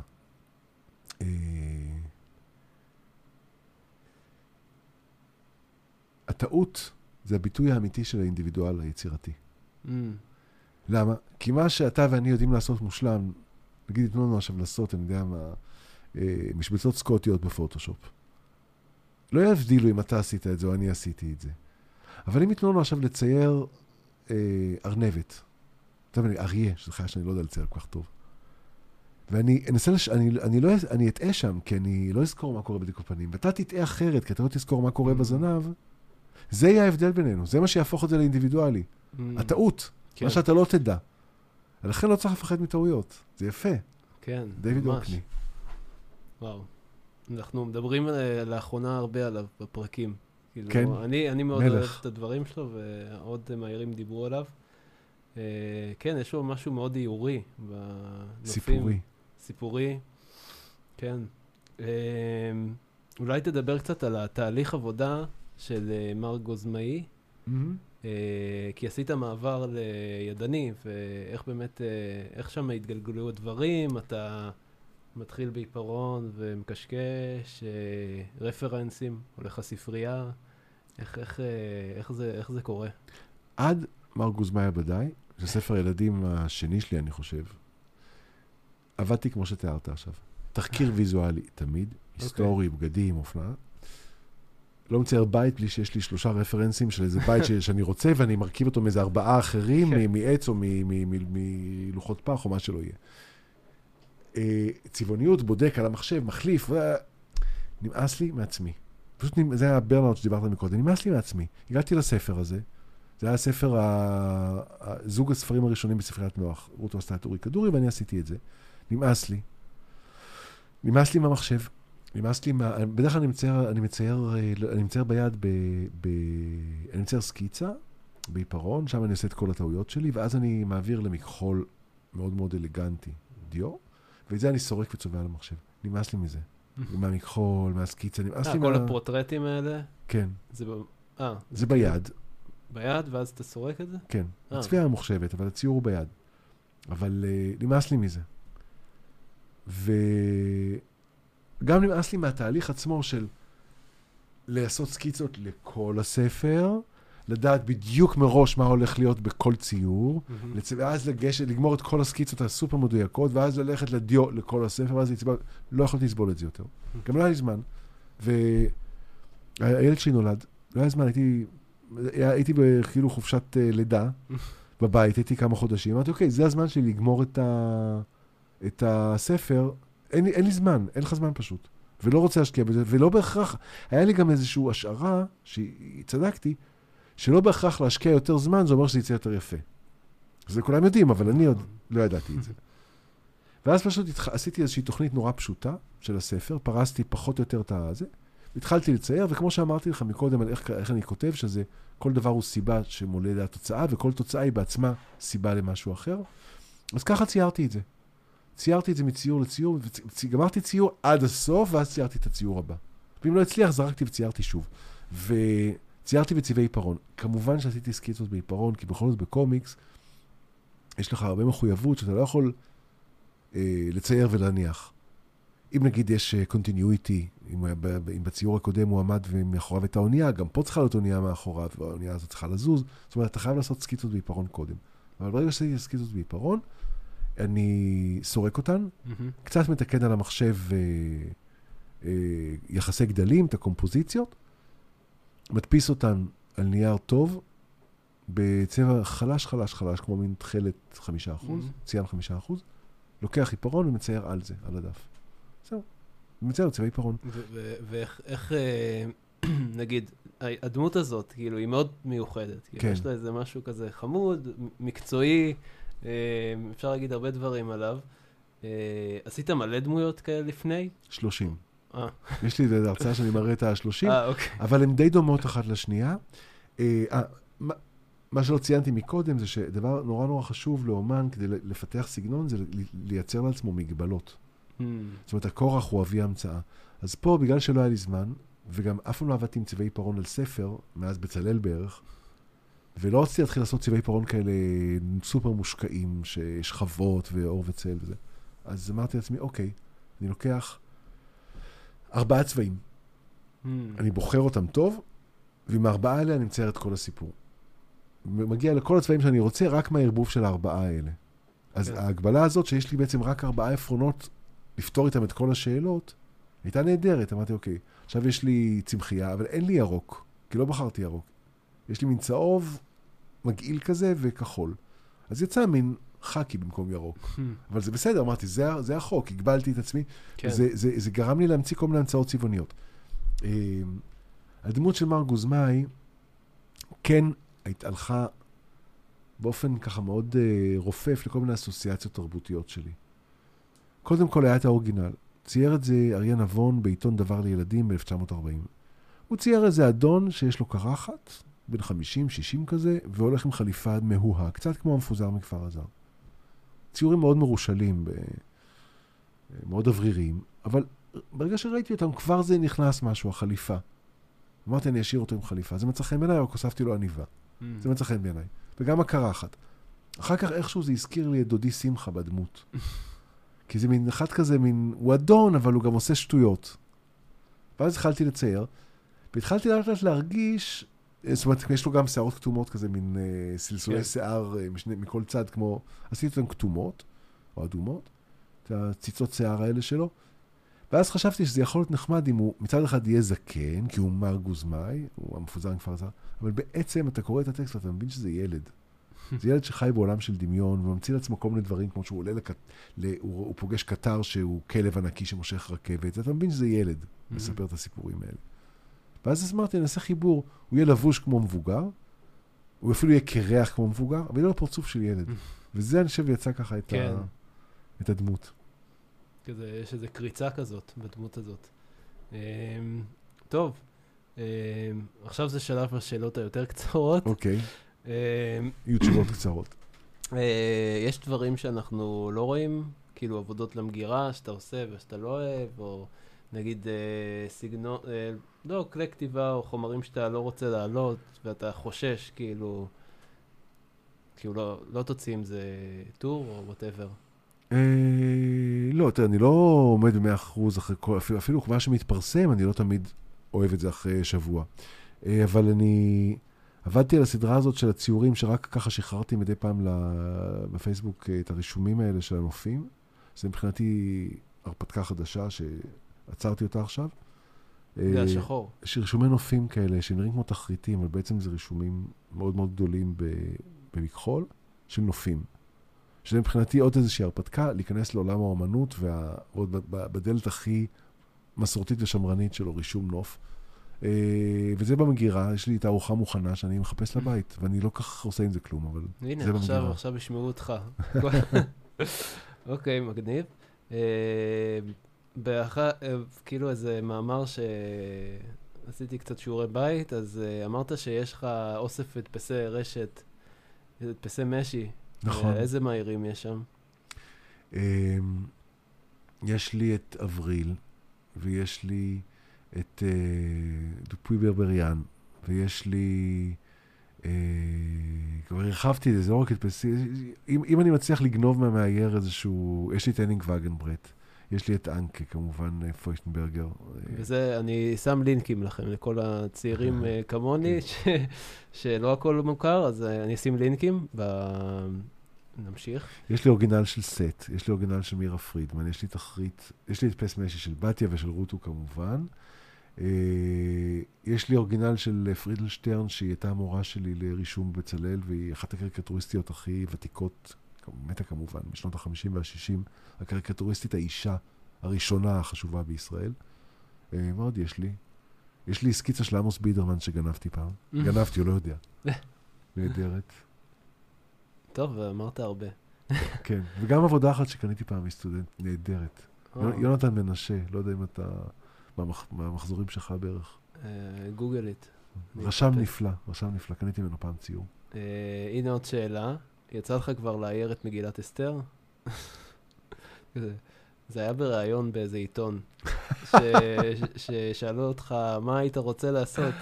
הטעות זה הביטוי האמיתי של האינדיבידואל היצירתי.
Mm.
למה? כי מה שאתה ואני יודעים לעשות מושלם, נגיד יתנו לנו עכשיו לעשות, אני יודע מה, משבצות סקוטיות בפוטושופ. לא יבדילו אם אתה עשית את זה או אני עשיתי את זה. אבל אם ייתנו לנו עכשיו לצייר אה, ארנבת, אתה מבין, אריה, שזו חיה שאני לא יודע לצייר כל כך טוב. ואני אנסה, לש... אני, אני לא, אני אטעה שם, כי אני לא אזכור מה קורה בדיוק בפנים, ואתה תטעה אחרת, כי אתה לא תזכור מה קורה mm. בזנב, זה יהיה ההבדל בינינו, זה מה שיהפוך את זה לאינדיבידואלי. Mm. הטעות, כן. מה שאתה לא תדע. ולכן לא צריך לפחד מטעויות, זה יפה.
כן,
דיוויד אוקני.
וואו. אנחנו מדברים אה, לאחרונה הרבה עליו בפרקים. כאילו,
כן,
אני, אני מאוד מלך. אוהב את הדברים שלו, ועוד מהירים דיברו עליו. Uh, כן, יש לו משהו מאוד איורי בנופים.
סיפורי.
סיפורי, כן. Uh, אולי תדבר קצת על התהליך עבודה של uh, מר גוזמאי, mm-hmm. uh, כי עשית מעבר לידני, ואיך באמת, uh, איך שם התגלגלו הדברים, אתה... מתחיל בעיפרון ומקשקש, אה, רפרנסים, הולך לספרייה, איך, איך, אה, איך, זה, איך זה קורה?
עד מר גוזמאי הבדאי, זה ספר ילדים השני שלי, אני חושב, עבדתי כמו שתיארת עכשיו. תחקיר ויזואלי תמיד, אוקיי. היסטורי, okay. בגדים, אופנה. לא מצייר בית בלי שיש לי שלושה רפרנסים של איזה בית שאני רוצה, ואני מרכיב אותו מאיזה ארבעה אחרים, כן. מעץ או מלוחות פח או מה שלא יהיה. אה, צבעוניות, בודק על המחשב, מחליף, ו... נמאס לי מעצמי. פשוט נמ... זה היה ברנאוט שדיברת מקודם, נמאס לי מעצמי. הגעתי לספר הזה, זה היה ספר, ה... זוג הספרים הראשונים בספריית נוח, רותו עשתה את אורי כדורי, ואני עשיתי את זה. נמאס לי. נמאס לי מהמחשב. נמאס לי מה... בדרך כלל אני מצייר, אני מצייר, אה, אני מצייר ביד, ב... ב... אני מצייר סקיצה בעיפרון, שם אני עושה את כל הטעויות שלי, ואז אני מעביר למכחול מאוד מאוד אלגנטי, דיו, ואת זה אני סורק וצובע על המחשב. נמאס לי מזה. [LAUGHS] מהמכחול, מהסקיצה, נמאס לי
מה... כל הפרוטרטים האלה?
כן.
זה ב... אה.
זה ביד.
ביד, ואז אתה סורק את זה?
כן. הצביעה ממוחשבת, אבל הציור הוא ביד. אבל נמאס לי מזה. וגם נמאס לי מהתהליך עצמו של לעשות סקיצות לכל הספר, לדעת בדיוק מראש מה הולך להיות בכל ציור, mm-hmm. לצ... ואז לגשת, לגמור את כל הסקיצות הסופר מדויקות, ואז ללכת לדיו לכל הספר, ואז לצבע, לא יכולתי לסבול את זה יותר. Mm-hmm. גם לא היה לי זמן. והילד שלי נולד, לא היה זמן, הייתי, הייתי בכאילו חופשת uh, לידה [LAUGHS] בבית, הייתי כמה חודשים, אמרתי, אוקיי, זה הזמן שלי לגמור את, ה... את הספר, אין, אין לי זמן, אין לך זמן פשוט. ולא רוצה להשקיע בזה, ולא בהכרח, היה לי גם איזושהי השערה, שצדקתי, שלא בהכרח להשקיע יותר זמן, זה אומר שזה יצא יותר יפה. זה כולם יודעים, אבל אני עוד לא ידעתי את זה. [LAUGHS] ואז פשוט התח... עשיתי איזושהי תוכנית נורא פשוטה של הספר, פרסתי פחות או יותר את הזה, התחלתי לצייר, וכמו שאמרתי לך מקודם על איך, איך אני כותב, שזה כל דבר הוא סיבה שמולד לתוצאה, וכל תוצאה היא בעצמה סיבה למשהו אחר. אז ככה ציירתי את זה. ציירתי את זה מציור לציור, וגמרתי ציור עד הסוף, ואז ציירתי את הציור הבא. ואם לא הצליח, זרקתי וציירתי שוב. ו... ציירתי בצבעי עיפרון. כמובן שעשיתי סקיצות בעיפרון, כי בכל זאת בקומיקס יש לך הרבה מחויבות שאתה לא יכול אה, לצייר ולהניח. אם נגיד יש continuity, uh, אם, אם בציור הקודם הוא עמד ומאחוריו את האונייה, גם פה צריכה להיות אונייה מאחוריו, והאונייה הזאת צריכה לזוז. זאת אומרת, אתה חייב לעשות סקיצות בעיפרון קודם. אבל ברגע שעשיתי סקיצות בעיפרון, אני סורק אותן, mm-hmm. קצת מתקן על המחשב uh, uh, יחסי גדלים, את הקומפוזיציות, מדפיס אותן על נייר טוב, בצבע חלש, חלש, חלש, כמו מין תכלת חמישה אחוז, mm-hmm. ציין חמישה אחוז, לוקח עיפרון ומצייר על זה, על הדף. זהו, ומצייר צבע עיפרון.
ואיך, אה, [CLEARS THROAT] נגיד, הדמות הזאת, כאילו, היא מאוד מיוחדת. כאילו, כן. יש לה איזה משהו כזה חמוד, מקצועי, אה, אפשר להגיד הרבה דברים עליו. אה, עשית מלא דמויות כאלה לפני?
שלושים.
אה.
יש לי איזו הרצאה שאני מראה את ה-30,
אה, אוקיי.
אבל הן די דומות אחת לשנייה. אה, אה, מה- שלא ציינתי מקודם זה שדבר נורא נורא חשוב לאומן כדי לפתח סגנון זה לייצר לעצמו מגבלות.
Hmm,
זאת אומרת, הכורח הוא אבי המצאה. אז פה, בגלל שלא היה לי זמן, וגם אף פעם לא עבדתי עם צבעי עיפרון על ספר, מאז בצלאל בערך, ולא רציתי להתחיל לעשות צבעי עיפרון כאלה סופר מושקעים, שיש שכבות ואור וצל וזה. אז אמרתי לעצמי, אוקיי, אני לוקח ארבעה צבעים,
hmm.
אני בוחר אותם טוב, ועם הארבעה האלה אני מצייר את כל הסיפור. מגיע לכל הצבעים שאני רוצה, רק מהערבוב של הארבעה האלה. אז
כן.
ההגבלה הזאת, שיש לי בעצם רק ארבעה עפרונות לפתור איתם את כל השאלות, הייתה נהדרת. אמרתי, אוקיי, עכשיו יש לי צמחייה, אבל אין לי ירוק, כי לא בחרתי ירוק. יש לי מין צהוב מגעיל כזה וכחול. אז יצא מין חאקי במקום ירוק.
Hmm,
אבל זה בסדר, אמרתי, זה, זה החוק, הגבלתי את עצמי.
כן.
זה, זה, זה גרם לי להמציא כל מיני המצאות צבעוניות. אה, הדמות של מר גוזמאי כן היית- הלכה באופן ככה מאוד אה, רופף לכל מיני אסוציאציות תרבותיות שלי. קודם כל היה את האורגינל. צייר את זה אריה נבון בעיתון דבר לילדים ב-1940. הוא צייר איזה אדון שיש לו קרחת, בן 50-60 כזה, והולך עם חליפה מהוהה, קצת כמו המפוזר מכפר עזר. ציורים מאוד מרושלים. מאוד אווריריים, אבל ברגע שראיתי אותם, כבר זה נכנס משהו, החליפה. אמרתי, אני אשאיר אותו עם חליפה. זה מצא חן בעיניי, רק הוספתי לו עניבה.
Hmm.
זה מצא חן בעיניי. וגם הקרחת. אחר כך איכשהו זה הזכיר לי את דודי שמחה בדמות. [LAUGHS] כי זה מין אחד כזה, מין, הוא אדון, אבל הוא גם עושה שטויות. ואז התחלתי לצייר, והתחלתי לאט לאט להרגיש, זאת אומרת, יש לו גם שערות כתומות כזה, מין אה, סלסולי
כן.
שיער אה, משני, מכל צד, כמו, עשיתי אותן כתומות, או אדומות, את הציצות שיער האלה שלו. ואז חשבתי שזה יכול להיות נחמד אם הוא מצד אחד יהיה זקן, כי הוא מר גוזמאי, הוא המפוזר עם כפר זר, אבל בעצם אתה קורא את הטקסט ואתה מבין שזה ילד. [LAUGHS] זה ילד שחי בעולם של דמיון, וממציא לעצמו כל מיני דברים, כמו שהוא עולה, לק... ל... הוא, הוא פוגש קטר שהוא כלב ענקי שמושך רכבת, אתה מבין שזה ילד,
Hmm.
מספר את הסיפורים האלה. ואז אז אמרתי, נעשה חיבור, הוא יהיה לבוש כמו מבוגר, הוא אפילו יהיה קרח כמו מבוגר, אבל יהיה לו פרצוף של ילד. [LAUGHS] וזה, אני חושב, יצא ככה את,
כן.
ה... את הדמות.
כזה, יש איזו קריצה כזאת בדמות הזאת. אמ, טוב, אמ, עכשיו זה שלב השאלות היותר קצרות.
אוקיי,
אמ,
יהיו תשובות קצרות.
אה, יש דברים שאנחנו לא רואים, כאילו עבודות למגירה שאתה עושה ושאתה לא אוהב, או נגיד אה, סגנון, אה, לא, כלי כתיבה או חומרים שאתה לא רוצה להעלות, ואתה חושש, כאילו, כאילו לא, לא תוציא עם זה טור או whatever.
אה, לא, תראה, אני לא עומד במאה אחוז אחרי כל, אפילו, אפילו מה שמתפרסם, אני לא תמיד אוהב את זה אחרי שבוע. אה, אבל אני עבדתי על הסדרה הזאת של הציורים, שרק ככה שחררתי מדי פעם בפייסבוק אה, את הרישומים האלה של הנופים. זה מבחינתי הרפתקה חדשה שעצרתי אותה עכשיו.
זה
אה,
השחור.
יש רישומי נופים כאלה שנראים כמו תחריטים, אבל בעצם זה רישומים מאוד מאוד גדולים במכחול של נופים. שזה מבחינתי עוד איזושהי הרפתקה, להיכנס לעולם האומנות, ועוד בדלת הכי מסורתית ושמרנית שלו, רישום נוף. אה, וזה במגירה, יש לי תערוכה מוכנה שאני מחפש לבית, ואני לא כך עושה עם זה כלום, אבל
הנה,
זה במגירה.
עכשיו ישמעו אותך. [LAUGHS] אוקיי, מגניב. באח... אה, כאילו איזה מאמר שעשיתי קצת שיעורי בית, אז אה, אמרת שיש לך אוסף הדפסי רשת, הדפסי משי.
נכון.
אה, איזה מהירים יש שם?
אמ, יש לי את אבריל, ויש לי את דופוי ברבריאן, ויש לי... כבר הרחבתי את זה, זה לא רק הדפסי, אם, אם אני מצליח לגנוב מהמאייר איזשהו, יש לי את הנינג וגנברט, יש לי את אנקה כמובן, אה, פוישטנברגר.
וזה, אני שם לינקים לכם, לכל הצעירים [LAUGHS] אה, כמוני,
כן.
ש... שלא הכל מוכר, אז אה, אני אשים לינקים. ב... נמשיך.
יש לי אורגינל של סט, יש לי אורגינל של מירה פרידמן, יש לי תחריט, יש לי הדפס משי של בתיה ושל רוטו כמובן. יש לי אורגינל של אה, פרידלשטרן, שהיא הייתה המורה שלי לרישום בצלאל, והיא אחת הקריקטוריסטיות הכי ותיקות, מתה כמובן, משנות ה-50 וה-60, הקריקטוריסטית האישה הראשונה החשובה בישראל. אה, מה עוד יש לי? יש לי סקיצה של עמוס בידרמן שגנבתי פעם. [LAUGHS] גנבתי, הוא לא יודע. נהדרת.
טוב, אמרת הרבה. [LAUGHS]
כן, וגם עבודה אחת שקניתי פעם מסטודנט, נהדרת.
אה,
יונתן מנשה, לא יודע אם אתה במחזורים שלך בערך?
גוגל איט.
רשם נפלא, רשם נפלא, קניתי ממנו פעם ציור.
הנה עוד שאלה, יצא לך כבר לאייר את מגילת אסתר? זה היה בריאיון באיזה עיתון, ששאלו אותך, מה היית רוצה לעשות?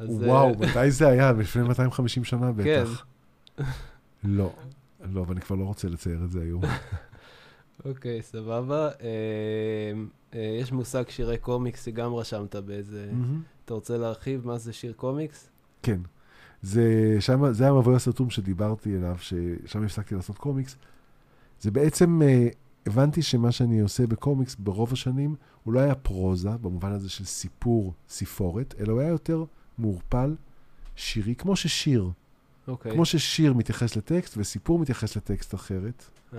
וואו, מתי זה היה? לפני 250 שנה בטח. כן. לא, לא, ואני כבר לא רוצה לצייר את זה היום.
אוקיי, סבבה. יש מושג שירי קומיקס שגם רשמת באיזה... אתה רוצה להרחיב מה זה שיר קומיקס?
כן. זה, שם, זה המבוי הסתום שדיברתי עליו, ששם הפסקתי לעשות קומיקס. זה בעצם, uh, הבנתי שמה שאני עושה בקומיקס ברוב השנים, הוא לא היה פרוזה, במובן הזה של סיפור, סיפורת, אלא הוא היה יותר מעורפל, שירי, כמו ששיר. Okay. אוקיי. כמו ששיר מתייחס לטקסט וסיפור מתייחס לטקסט אחרת. Uh-huh.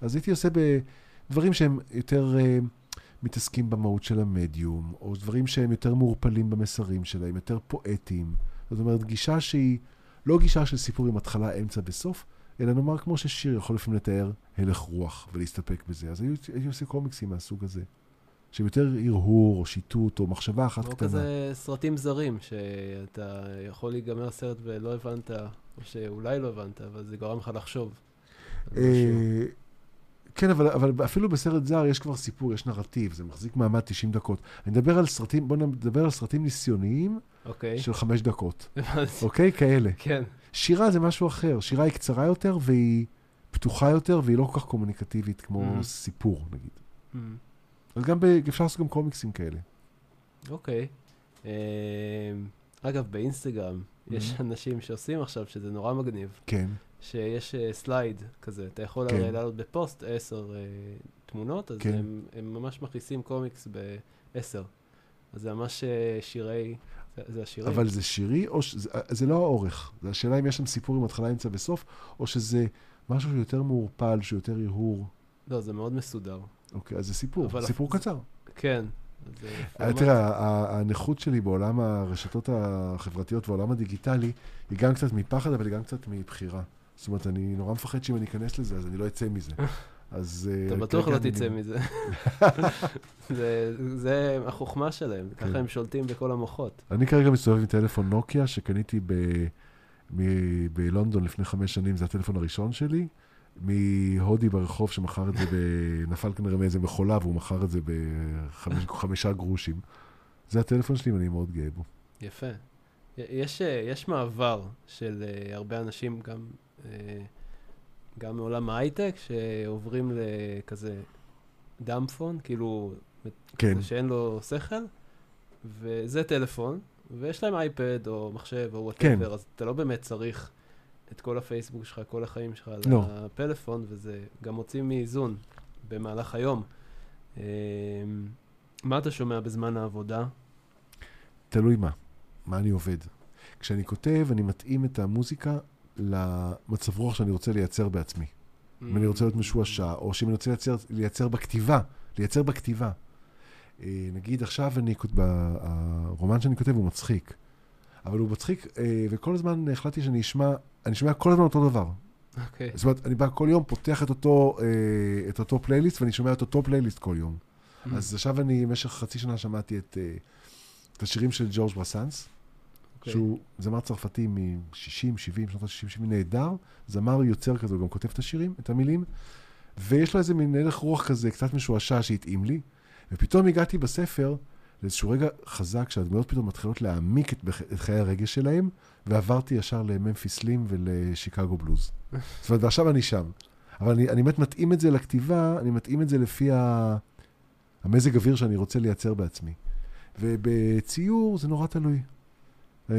אז הייתי עושה בדברים שהם יותר uh, מתעסקים במהות של המדיום, או דברים שהם יותר מעורפלים במסרים שלהם, יותר פואטיים. זאת אומרת, גישה שהיא לא גישה של סיפור עם התחלה, אמצע וסוף, אלא נאמר כמו ששיר יכול לפעמים לתאר הלך רוח ולהסתפק בזה. אז הייתי עושה קומיקסים מהסוג הזה. שהם יותר הרהור, או שיטוט, או מחשבה אחת קטנה.
או כזה סרטים זרים, שאתה יכול להיגמר סרט ולא הבנת, או שאולי לא הבנת, אבל זה גורם לך לחשוב.
כן, אבל, אבל אפילו בסרט זר יש כבר סיפור, יש נרטיב, זה מחזיק מעמד 90 דקות. אני מדבר על סרטים, בואו נדבר על סרטים ניסיוניים
okay. אוקיי.
של חמש דקות. [LAUGHS] אוקיי? okay? כאלה.
כן.
שירה זה משהו אחר. שירה היא קצרה יותר והיא פתוחה יותר והיא לא כל כך קומוניקטיבית כמו אמ. סיפור, נגיד. אמ. אז גם ב... אפשר לעשות גם קומיקסים כאלה.
אוקיי. אוקיי. אה, אה, אגב, באינסטגרם אמ-הממ. יש אנשים שעושים עכשיו, שזה נורא מגניב.
כן.
שיש slide כזה, אתה יכול כן. הרי לעלות בפוסט עשר אה, תמונות, אז כן. הם, הם ממש מכניסים קומיקס בעשר. אז זה ממש אה, שירי, זה, זה השירים.
אבל זה שירי, או ש... זה, זה לא האורך. זה השאלה אם יש שם סיפור עם התחלה, אמצע וסוף, או שזה משהו שיותר מעורפל, שיותר הרהור.
לא, זה מאוד מסודר.
אוקיי, אז זה סיפור, סיפור אף... קצר.
כן.
אה, תראה, הנכות שלי בעולם הרשתות החברתיות ועולם הדיגיטלי, היא גם קצת מפחד, אבל היא גם קצת מבחירה. זאת אומרת, אני נורא מפחד שאם אני אכנס לזה, אז אני לא אצא מזה. אז...
אה, אתה בטוח לא תצא מזה. [LAUGHS] זה החוכמה שלהם, ככה כן. הם שולטים בכל המוחות.
אני כרגע מסתובב עם טלפון נוקיה שקניתי בלונדון לפני חמש שנים, זה הטלפון הראשון שלי. מהודי ברחוב שמכר את זה, [LAUGHS] נפל כנראה מאיזה מכולה והוא מכר את זה בחמישה [LAUGHS] גרושים. זה הטלפון שלי ואני מאוד גאה בו.
יפה. יש, יש מעבר של uh, הרבה אנשים, גם, גם מעולם ההייטק, שעוברים לכזה dumb phone, כאילו, כן. שאין לו שכל, וזה טלפון, ויש להם אייפד או מחשב או whatever, כן. אז אתה לא באמת צריך את כל הפייסבוק שלך, כל החיים שלך על לא. הפלאפון, וזה גם מוציא מאיזון במהלך היום. אמ, מה אתה שומע בזמן העבודה?
תלוי מה, מה אני עובד. כשאני כותב, אני מתאים את המוזיקה למצב רוח שאני רוצה לייצר בעצמי. אמ. אם אני רוצה להיות משועשע, או שאם אני רוצה לייצר, לייצר בכתיבה, לייצר בכתיבה. אה, נגיד עכשיו אני, הרומן שאני כותב הוא מצחיק, אבל הוא מצחיק, אה, וכל הזמן החלטתי שאני אשמע אני שומע כל הזמן אותו דבר.
אוקיי. Okay.
זאת אומרת, אני בא כל יום, פותח את אותו, אה, את אותו פלייליסט, ואני שומע את אותו פלייליסט כל יום. Mm-hmm. אז עכשיו אני, במשך חצי שנה שמעתי את, את השירים של ג'ורג' ברסאנס, okay. אוקיי. שהוא זמר צרפתי מ-60, 70, שנות ה-60, 70, נהדר. זמר יוצר כזה, הוא גם כותב את השירים, את המילים, ויש לו איזה מין הלך רוח כזה, קצת משועשע שהתאים לי, ופתאום הגעתי בספר לאיזשהו רגע חזק, שהדמויות פתאום מתחילות להעמיק את, את חיי הרגש שלהם, ועברתי ישר לממפיס לים ולשיקגו בלוז. זאת אומרת, ועכשיו אני שם. אבל אני, אני באמת מתאים את זה לכתיבה, אני מתאים את זה לפי ה... המזג אוויר שאני רוצה לייצר בעצמי. ובציור זה נורא תלוי. אה,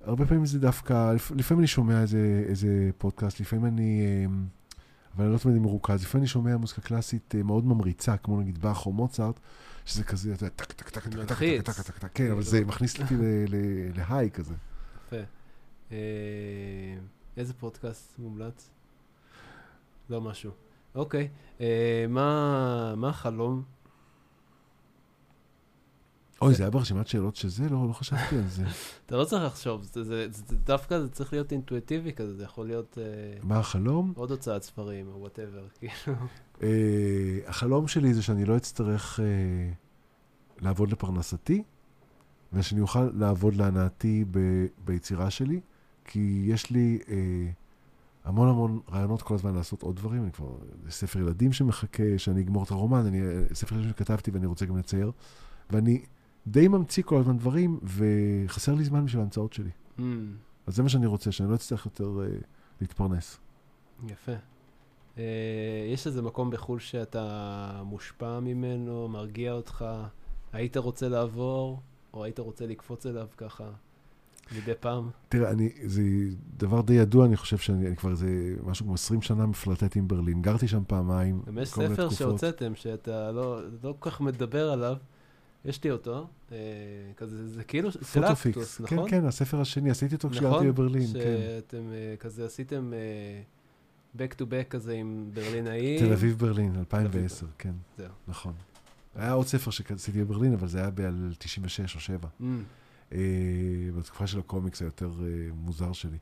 הרבה פעמים זה דווקא, לפעמים אני שומע איזה, איזה פודקאסט, לפעמים אני, אה, אבל אני לא תמיד מרוכז, לפעמים אני שומע מוזיקה קלאסית אה, מאוד ממריצה, כמו נגיד באך או מוצרט, שזה כזה, אתה יודע, טק, טק, טק, טק, טק, טק, טק, טק, טק, כן, אבל זה מכניס אותי ל high כזה.
יפה. איזה פודקאסט מומלץ? לא משהו. אוקיי, מה החלום?
אוי, זה היה ברשימת שאלות שזה? לא, לא חשבתי על זה. [LAUGHS]
אתה לא צריך לחשוב, זה, זה, זה, זה, דווקא זה צריך להיות אינטואיטיבי כזה, זה יכול להיות... אה,
מה החלום?
עוד הוצאת ספרים, או וואטאבר, [LAUGHS] כאילו.
אה, החלום שלי זה שאני לא אצטרך אה, לעבוד לפרנסתי, ושאני אוכל לעבוד להנאתי ב- ביצירה שלי, כי יש לי אה, המון המון רעיונות כל הזמן לעשות עוד דברים. אני כבר, ספר ילדים שמחכה, שאני אגמור את הרומן, אני, ספר ילדים שכתבתי ואני רוצה גם לצייר, ואני די ממציא כל הזמן דברים, וחסר לי זמן בשביל ההמצאות שלי.
Mm,
אז זה מה שאני רוצה, שאני לא אצטרך יותר אה, להתפרנס.
יפה. אה, יש איזה מקום בחו"ל שאתה מושפע ממנו, מרגיע אותך, היית רוצה לעבור, או היית רוצה לקפוץ אליו ככה מדי פעם?
תראה, אני, זה דבר די ידוע, אני חושב שאני אני כבר איזה משהו כמו 20 שנה מפלרטט עם ברלין. גרתי שם פעמיים.
גם יש
כל מיני
ספר
תקופות.
שהוצאתם, שאתה לא, לא כל כך מדבר עליו, יש לי אותו, אה, כזה, זה כאילו
פוטופיקס.
אקטוס,
כן,
נכון?
כן, הספר השני, עשיתי אותו
נכון?
כשגרתי בברלין, כן.
שאתם אה, כזה עשיתם אה, back to back כזה עם ברלינאים.
תל אביב ברלין, 2010, כן,
זהו.
נכון. היה עוד ספר שעשיתי בברלין, אבל זה היה ב-96 או 7.
אמ,
אה, בתקופה של הקומיקס היותר אה, מוזר שלי.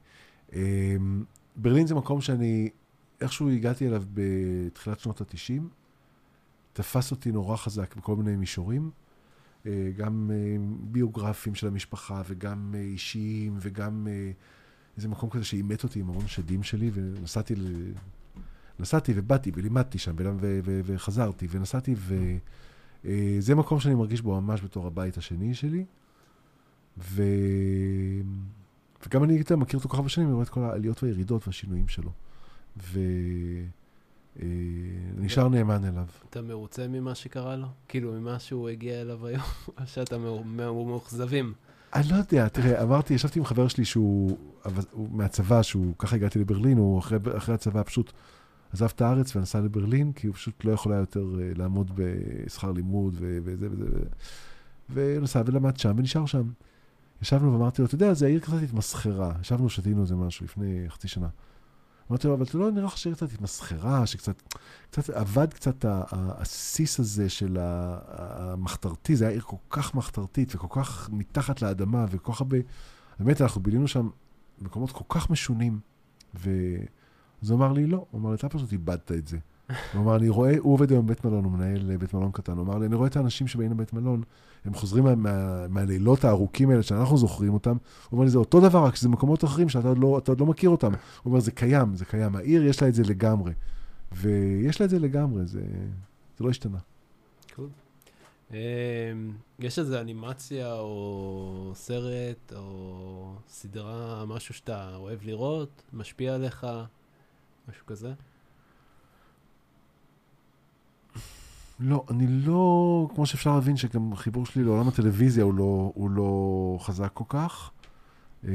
אה, ברלין זה מקום שאני איכשהו הגעתי אליו בתחילת שנות ה-90, תפס אותי נורא חזק בכל מיני מישורים, גם אה, ביוגרפיים של המשפחה וגם אה, אישיים וגם אה, איזה מקום כזה שאימת אותי עם המון שדים שלי ונסעתי ל... נסעתי ובאתי ולימדתי שם ול- ו- ו- וחזרתי ונסעתי וזה מקום שאני מרגיש בו ממש בתור הבית השני שלי. ו... וגם אני יותר מכיר אותו כל כך הרבה שנים, אני רואה את כל העליות והירידות והשינויים שלו. ונשאר נאמן אליו.
אתה מרוצה ממה שקרה לו? כאילו, ממה שהוא הגיע אליו היום? [LAUGHS] או שאתה מאו- מאו- מאוכזבים?
אני לא יודע, תראה, אמרתי, ישבתי עם חבר שלי שהוא מהצבא, שהוא, ככה הגעתי לברלין, הוא אחרי, אחרי הצבא פשוט עזב את הארץ ונסע לברלין, כי הוא פשוט לא יכול היה יותר אה, לעמוד בשכר לימוד וזה וזה. ונסע ולמד שם ונשאר שם. ישבנו ואמרתי לו, אתה יודע, זה העיר קצת התמסחרה. ישבנו, שתינו איזה משהו לפני חצי שנה. אמרתי לו, אבל אתה לא נראה לך שהעיר קצת התמסחרה, שקצת קצת אבד קצת הסיס הזה של המחתרתי, זה היה עיר כל כך מחתרתית וכל כך מתחת לאדמה וכל כך הרבה... באמת, אנחנו בילינו שם במקומות כל כך משונים. ו... אז הוא אמר לי, לא. הוא אמר לי, אתה פשוט איבדת את זה. הוא אמר, אני רואה, הוא עובד היום בבית מלון, הוא מנהל אה, בית מלון קטן. הוא אמר לי, אני רואה את האנשים שבאים לבית מלון, הם חוזרים מה, מה, מהלילות הארוכים האלה שאנחנו זוכרים אותם. הוא אומר לי, זה אותו דבר, רק שזה מקומות אחרים שאתה עוד לא, עוד לא מכיר אותם. הוא אומר, זה קיים, זה קיים. העיר, יש לה את זה לגמרי. ויש לה את זה לגמרי, זה, זה לא השתנה.
קול. אמ, יש איזו אנימציה או סרט או סדרה, משהו שאתה אוהב לראות, משפיע עליך, משהו כזה?
לא, אני לא, כמו שאפשר להבין שגם החיבור שלי לעולם הטלוויזיה הוא לא, הוא לא חזק כל כך. אה,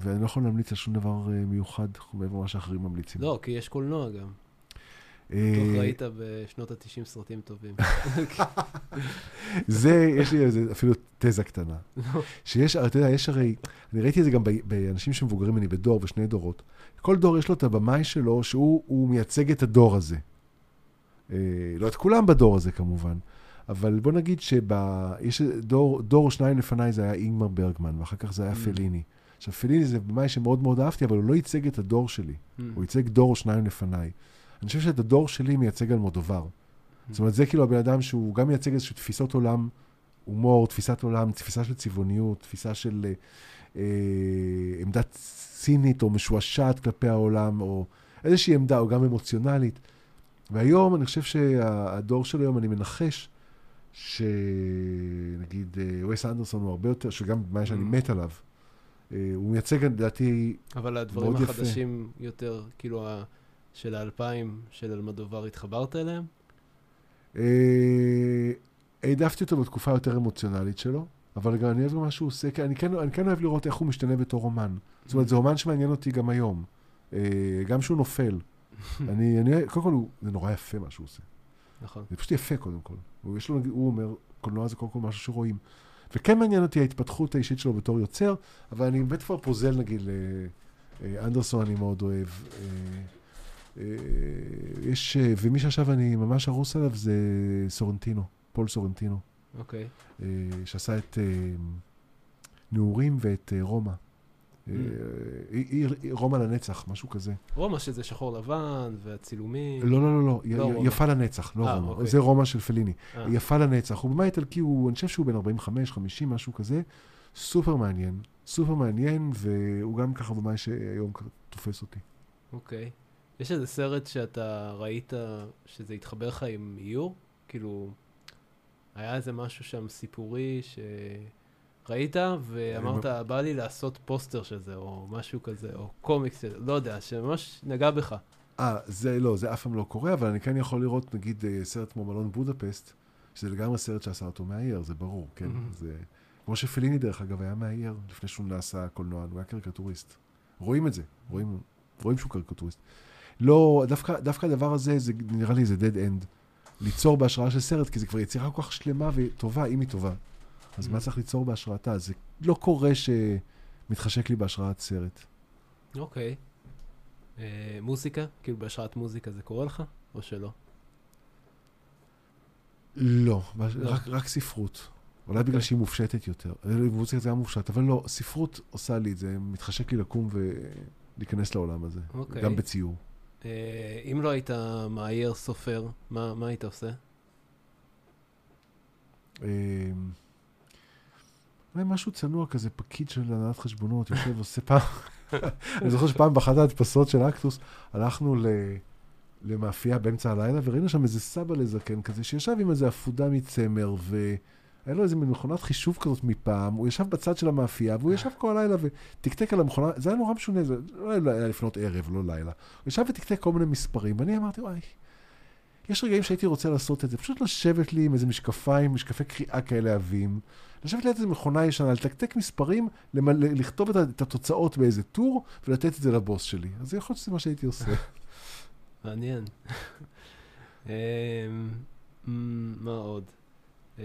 ואני לא יכול להמליץ על שום דבר אה, מיוחד מעבר למה שאחרים ממליצים.
לא, כי יש קולנוע גם.
אה,
בטוח ראית בשנות ה-90 סרטים טובים.
זה, יש לי איזה, אפילו תזה קטנה. שיש, אתה יודע, יש הרי, אני ראיתי את זה גם באנשים שמבוגרים ממני, בדור ושני דורות. כל דור יש לו את הבמאי שלו, שהוא הוא מייצג את הדור הזה. אה, לא את כולם בדור הזה כמובן, אבל בוא נגיד שיש דור, דור או שניים לפניי זה היה אינגמר ברגמן, ואחר כך זה היה
Mm.
פליני. עכשיו, פליני זה במאי שמאוד מאוד אהבתי, אבל הוא לא ייצג את הדור שלי. הוא ייצג דור או שניים לפניי. אני חושב שאת הדור שלי מייצג אלמודובר. זאת אומרת, זה כאילו הבן אדם שהוא גם מייצג איזושהי תפיסות עולם, הומור, תפיסת עולם, תפיסה של צבעוניות, תפיסה של אה, אה, עמדה צינית או משועשעת כלפי העולם, או איזושהי עמדה, או גם אמוציונלית. והיום, אני חושב שהדור של היום, אני מנחש, שנגיד אה, וס אנדרסון הוא הרבה יותר, שגם מה שאני
Mm.
מת עליו, אה, הוא מייצג לדעתי,
אבל הדברים
מאוד יפה.
החדשים יותר, כאילו, של האלפיים, של אלמדובר, התחברת אליהם?
אה, העדפתי אותו בתקופה היותר אמוציונלית שלו, אבל גם אני אוהב גם מה שהוא עושה, כי אני כן, אני כן אוהב לראות איך הוא משתנה בתור אומן. זאת אומרת, זה אומן שמעניין אותי גם היום. גם שהוא נופל. אני, אני, קודם כל, הוא- זה נורא יפה מה שהוא עושה.
נכון.
זה פשוט יפה קודם כל. הוא, יש לו, הוא אומר, קולנוע זה קודם כל משהו שרואים. וכן מעניין אותי ההתפתחות האישית שלו בתור יוצר, אבל אני באמת כבר פוזל נגיד לאנדרסון אני מאוד אוהב. אה, אה, יש, אה, ומי שעכשיו אני ממש ארוס עליו זה סורנטינו, פול סורנטינו.
אוקיי.
אה, שעשה את אה, נעורים ואת אה, רומא. אה. עיר- עיר- רומא לנצח, משהו כזה.
רומא שזה שחור לבן, והצילומים.
לא, לא, לא, לא,
לא.
יפה לנצח, לא
אה,
רומא.
אוקיי.
זה רומא של פליני.
אה,
יפה לנצח. הוא במאי איטלקי, הוא, אני חושב שהוא בן 45, 50, משהו כזה. סופר מעניין. סופר מעניין, והוא גם ככה במאי שהיום תופס אותי.
אוקיי. יש איזה סרט שאתה ראית שזה התחבר לך עם איור? כאילו, היה איזה משהו שם סיפורי שראית ואמרת, בא לי לעשות פוסטר של זה, או משהו כזה, או קומיקס, לא יודע, שממש נגע בך.
אה, זה לא, זה אף פעם לא קורה, אבל אני כן יכול לראות, נגיד, אה, סרט כמו מלון בודפסט, שזה לגמרי סרט שעשה אותו מאייר, זה ברור, כן?
מהמם.
זה... כמו שפליני, דרך אגב, היה מאייר, לפני שהוא נעשה קולנוען, הוא היה קריקטוריסט. רואים את זה, רואים, רואים שהוא קריקטוריסט. לא, דווקא, דווקא הדבר הזה, זה, נראה לי זה dead end. ליצור בהשראה של סרט, כי זה כבר יצירה כל כך שלמה וטובה, אם היא טובה. אז. מה צריך ליצור בהשראתה? זה לא קורה שמתחשק לי בהשראת סרט.
אוקיי. אה, מוזיקה? כאילו בהשראת מוזיקה זה קורה לך, או שלא?
לא,
לא.
רק, רק ספרות. אולי
אוקיי.
בגלל שהיא מופשטת יותר. אה, מוזיקה זה היה מופשט, אבל לא, ספרות עושה לי את זה, מתחשק לי לקום ולהיכנס לעולם הזה.
אוקיי.
גם בציור.
אה, אם לא היית מאייר סופר, מה מה היית עושה?
אה, אולי משהו צנוע כזה, פקיד של הנהלת חשבונות, יושב, עושה פעם... [LAUGHS] אני זוכר שפעם באחת ההדפסות של אקטוס, הלכנו ל... למאפייה באמצע הלילה, וראינו שם איזה סבא לזקן כזה, שישב עם איזה עפודה מצמר, והיה לו איזה מין מכונת חישוב כזאת מפעם, הוא ישב בצד של המאפייה, והוא ישב כל הלילה ותקתק על המכונה, זה היה נורא משונה, זה לא היה לפנות ערב, לא לילה. הוא ישב ותקתק כל מיני מספרים, ואני אמרתי, וואי, יש רגעים שהייתי רוצה לעשות את זה, פשוט לשבת לי עם איזה משקפיים, משקפי קריאה כאלה עבים, לשבת ליד איזה מכונה ישנה, לתקתק מספרים, למלא, לכתוב את, התוצאות באיזה טור, ולתת את זה לבוס שלי. אז יכול להיות שזה מה שהייתי עושה. [LAUGHS]
מעניין. [LAUGHS] אמ, מה עוד? אמ,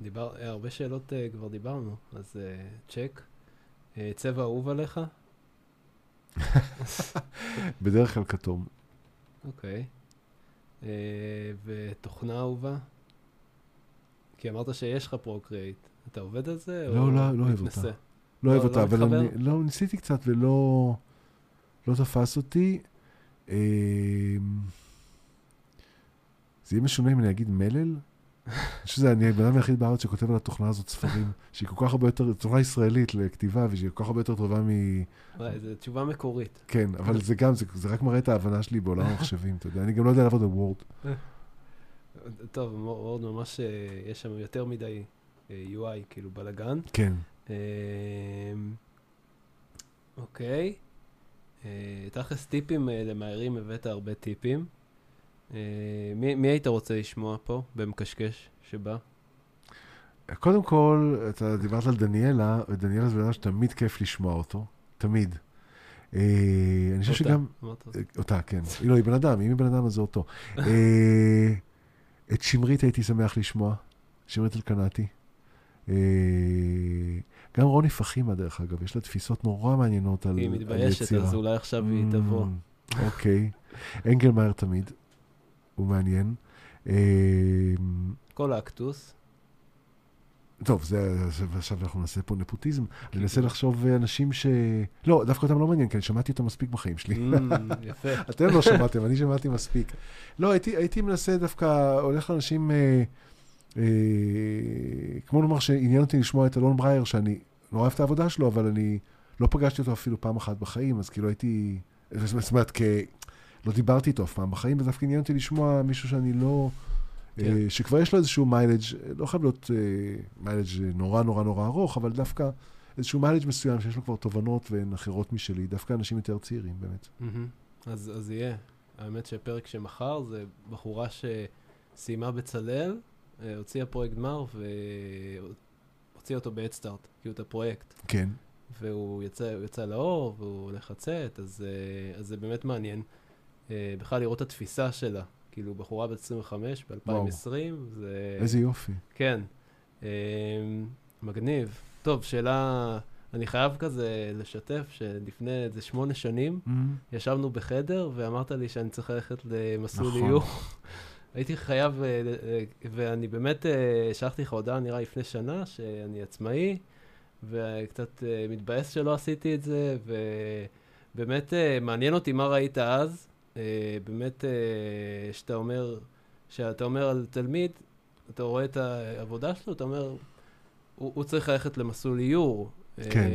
דיבר, אה, הרבה שאלות אה, כבר דיברנו, אז אה, צ'ק. אה, צבע אהוב עליך? [LAUGHS]
בדרך כלל כתום.
אוקיי. אה, ותוכנה אהובה? כי אמרת שיש לך Procreate. אתה עובד על זה?
לא, לא, לא אוהב? אותה. לא אוהב
לא-
אותה,
לא
אבל? אני, לא, ניסיתי קצת ולא לא תפס אותי. אמ, זה יהיה משונה אם אני אגיד מלל. שזה, אני הבן אדם היחיד בארץ שכותב על התוכנה הזאת ספרים, [LAUGHS] שהיא כל כך הרבה יותר, תוכנה ישראלית לכתיבה, ושהיא כל כך הרבה יותר טובה מ...
וואי, זו תשובה מקורית.
כן, אבל זה גם, זה, זה רק מראה את ההבנה שלי בעולם המחשבים, אתה יודע, אני גם לא יודע לעבוד בוורד. [LAUGHS]
טוב, וורד ממש, אה, יש שם יותר מדי אה, UI, כאילו בלאגן.
כן.
אמ, אוקיי. אה, תכלס טיפים למהירים, הבאת הרבה טיפים. אה, מי מי היית רוצה לשמוע פה, במקשקש שבא?
קודם כל, אתה דיברת על דניאלה, ודניאלה זה בן אדם שתמיד כיף לשמוע אותו, תמיד. אה, אני חושב שגם... אה, אותה, כן. היא לא, היא בן אדם, אם היא בן אדם אז זה אותו. [LAUGHS] אה, את שמרית הייתי שמח לשמוע, שמרית אלקנתי. גם רוני פחימה, דרך אגב, יש לה תפיסות נורא מעניינות על,
היא
על
מתביישת,
יצירה.
אז אולי עכשיו היא
Mm,
תבוא.
אוקיי. אנגלמאייר תמיד, הוא מעניין. אה,
כל האקטוס.
טוב, זה, זה, עכשיו אנחנו נעשה פה נפוטיזם. אני מנסה לחשוב אה, אנשים ש... לא, דווקא אותם לא מעניין, כי אני שמעתי אותם מספיק בחיים שלי.
אמ, יפה. [LAUGHS]
אתם לא שמעתם, אני שמעתי מספיק. לא, הייתי, הייתי מנסה דווקא, הולך לאנשים, אה, אה, כמו נאמר שעניין אותי לשמוע את אלון ברייר, שאני נורא אוהב את העבודה שלו, אבל אני לא פגשתי אותו אפילו פעם אחת בחיים, אז כאילו הייתי, זאת אומרת. לא דיברתי איתו אף פעם בחיים, ודווקא עניין אותי לשמוע מישהו שאני לא...
כן.
אה, שכבר יש לו איזשהו מיילג', לא חייב להיות אה, מיילג' נורא נורא נורא ארוך, אבל דווקא איזשהו מיילג' מסוים שיש לו כבר תובנות והן אחרות משלי, דווקא אנשים יותר צעירים באמת.
אז אז יהיה. האמת שהפרק שמחר זה בחורה שסיימה בצלאל, אה, הוציאה פרויקט גמר והוציאה אותו בהדסטארט, כאילו את הפרויקט.
כן.
והוא יצא, יצא לאור, והוא הולך לצאת, אז, אה, אז זה באמת מעניין. אה, בכלל לראות את התפיסה שלה. כאילו, בחורה בת 25 ב-2020, זה...
איזה יופי.
כן. אה, מגניב. טוב, שאלה, אני חייב כזה לשתף שלפני איזה שמונה שנים, ישבנו בחדר ואמרת לי שאני צריך ללכת למסלול
נכון.
איור. [LAUGHS] הייתי חייב, אה, ואני באמת שלחתי לך הודעה, נראה לפני שנה, שאני עצמאי, וקצת מתבאס שלא עשיתי את זה, ובאמת מעניין אותי מה ראית אז. באמת, שאתה אומר, שאתה אומר על תלמיד, אתה רואה את העבודה שלו, אתה אומר, הוא, הוא צריך ללכת למסלול איור.
כן.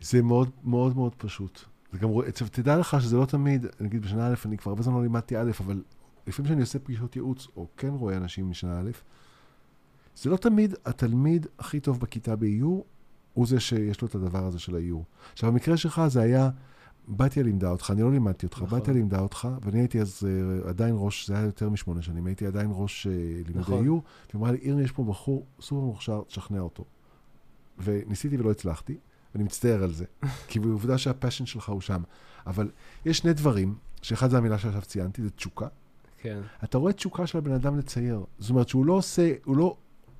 זה מאוד מאוד מאוד פשוט. זה גם, עכשיו, תדע לך שזה לא תמיד, נגיד בשנה א', אני כבר הרבה זמן לא לימדתי א', אבל לפעמים כשאני עושה פגישות ייעוץ, או כן רואה אנשים משנה א', זה לא תמיד התלמיד הכי טוב בכיתה באיור, הוא זה שיש לו את הדבר הזה של האיור. עכשיו, במקרה שלך זה היה, בתיה לימדה אותך, אני לא לימדתי אותך, נכון. בתיה לימדה אותך, ואני הייתי אז uh, עדיין ראש, זה היה יותר משמונה שנים, הייתי עדיין ראש uh, לימודי נכון. איור, והיא אמרה לי, אירני, יש פה בחור סופר מוכשר, תשכנע אותו. וניסיתי ולא הצלחתי, ואני מצטער על זה, [LAUGHS] כי בעובדה שהפאשן שלך הוא שם. אבל יש שני דברים, שאחד זה המילה שעכשיו ציינתי, זה תשוקה.
כן.
אתה רואה תשוקה של הבן אדם לצייר. זאת אומרת שהוא לא עושה, הוא לא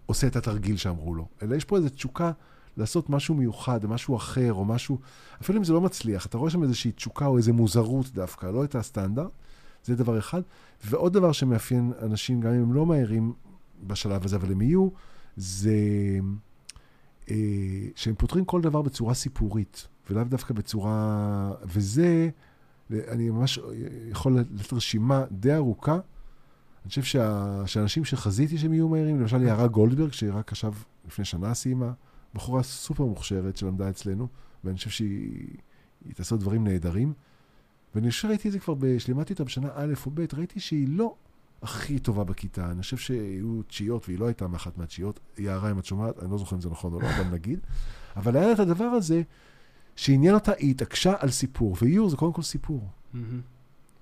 עושה את התרגיל שאמרו לו, אלא יש פה איזו תשוקה לעשות משהו מיוחד, משהו אחר, או משהו, אפילו אם זה לא מצליח, אתה רואה שם איזושהי תשוקה או איזו מוזרות דווקא, לא את הסטנדרט, זה דבר אחד. ועוד דבר שמאפיין אנשים, גם אם הם לא מהירים בשלב הזה, אבל הם יהיו, זה אה, שהם פותרים כל דבר בצורה סיפורית, ולאו דווקא בצורה... וזה... אני ממש יכול לתת רשימה די ארוכה. אני חושב שה, שהאנשים שחזיתי שהם יהיו מהירים, למשל יערה גולדברג, שהיא רק עכשיו, לפני שנה סיימה, בחורה סופר מוכשרת שלמדה אצלנו, ואני חושב שהיא תעשה דברים נהדרים. ואני חושב שראיתי את זה כבר, כשלימדתי אותה בשנה א' או ב', ראיתי שהיא לא הכי טובה בכיתה. אני חושב שהיו תשיעיות, והיא לא הייתה מאחת מהתשיעיות. יערה, אם את שומעת, אני לא זוכר אם זה נכון או לא, אבל נגיד. אבל היה לה את הדבר הזה, שעניין אותה, היא התעקשה על סיפור, ואיור זה קודם כל סיפור. Mm-hmm.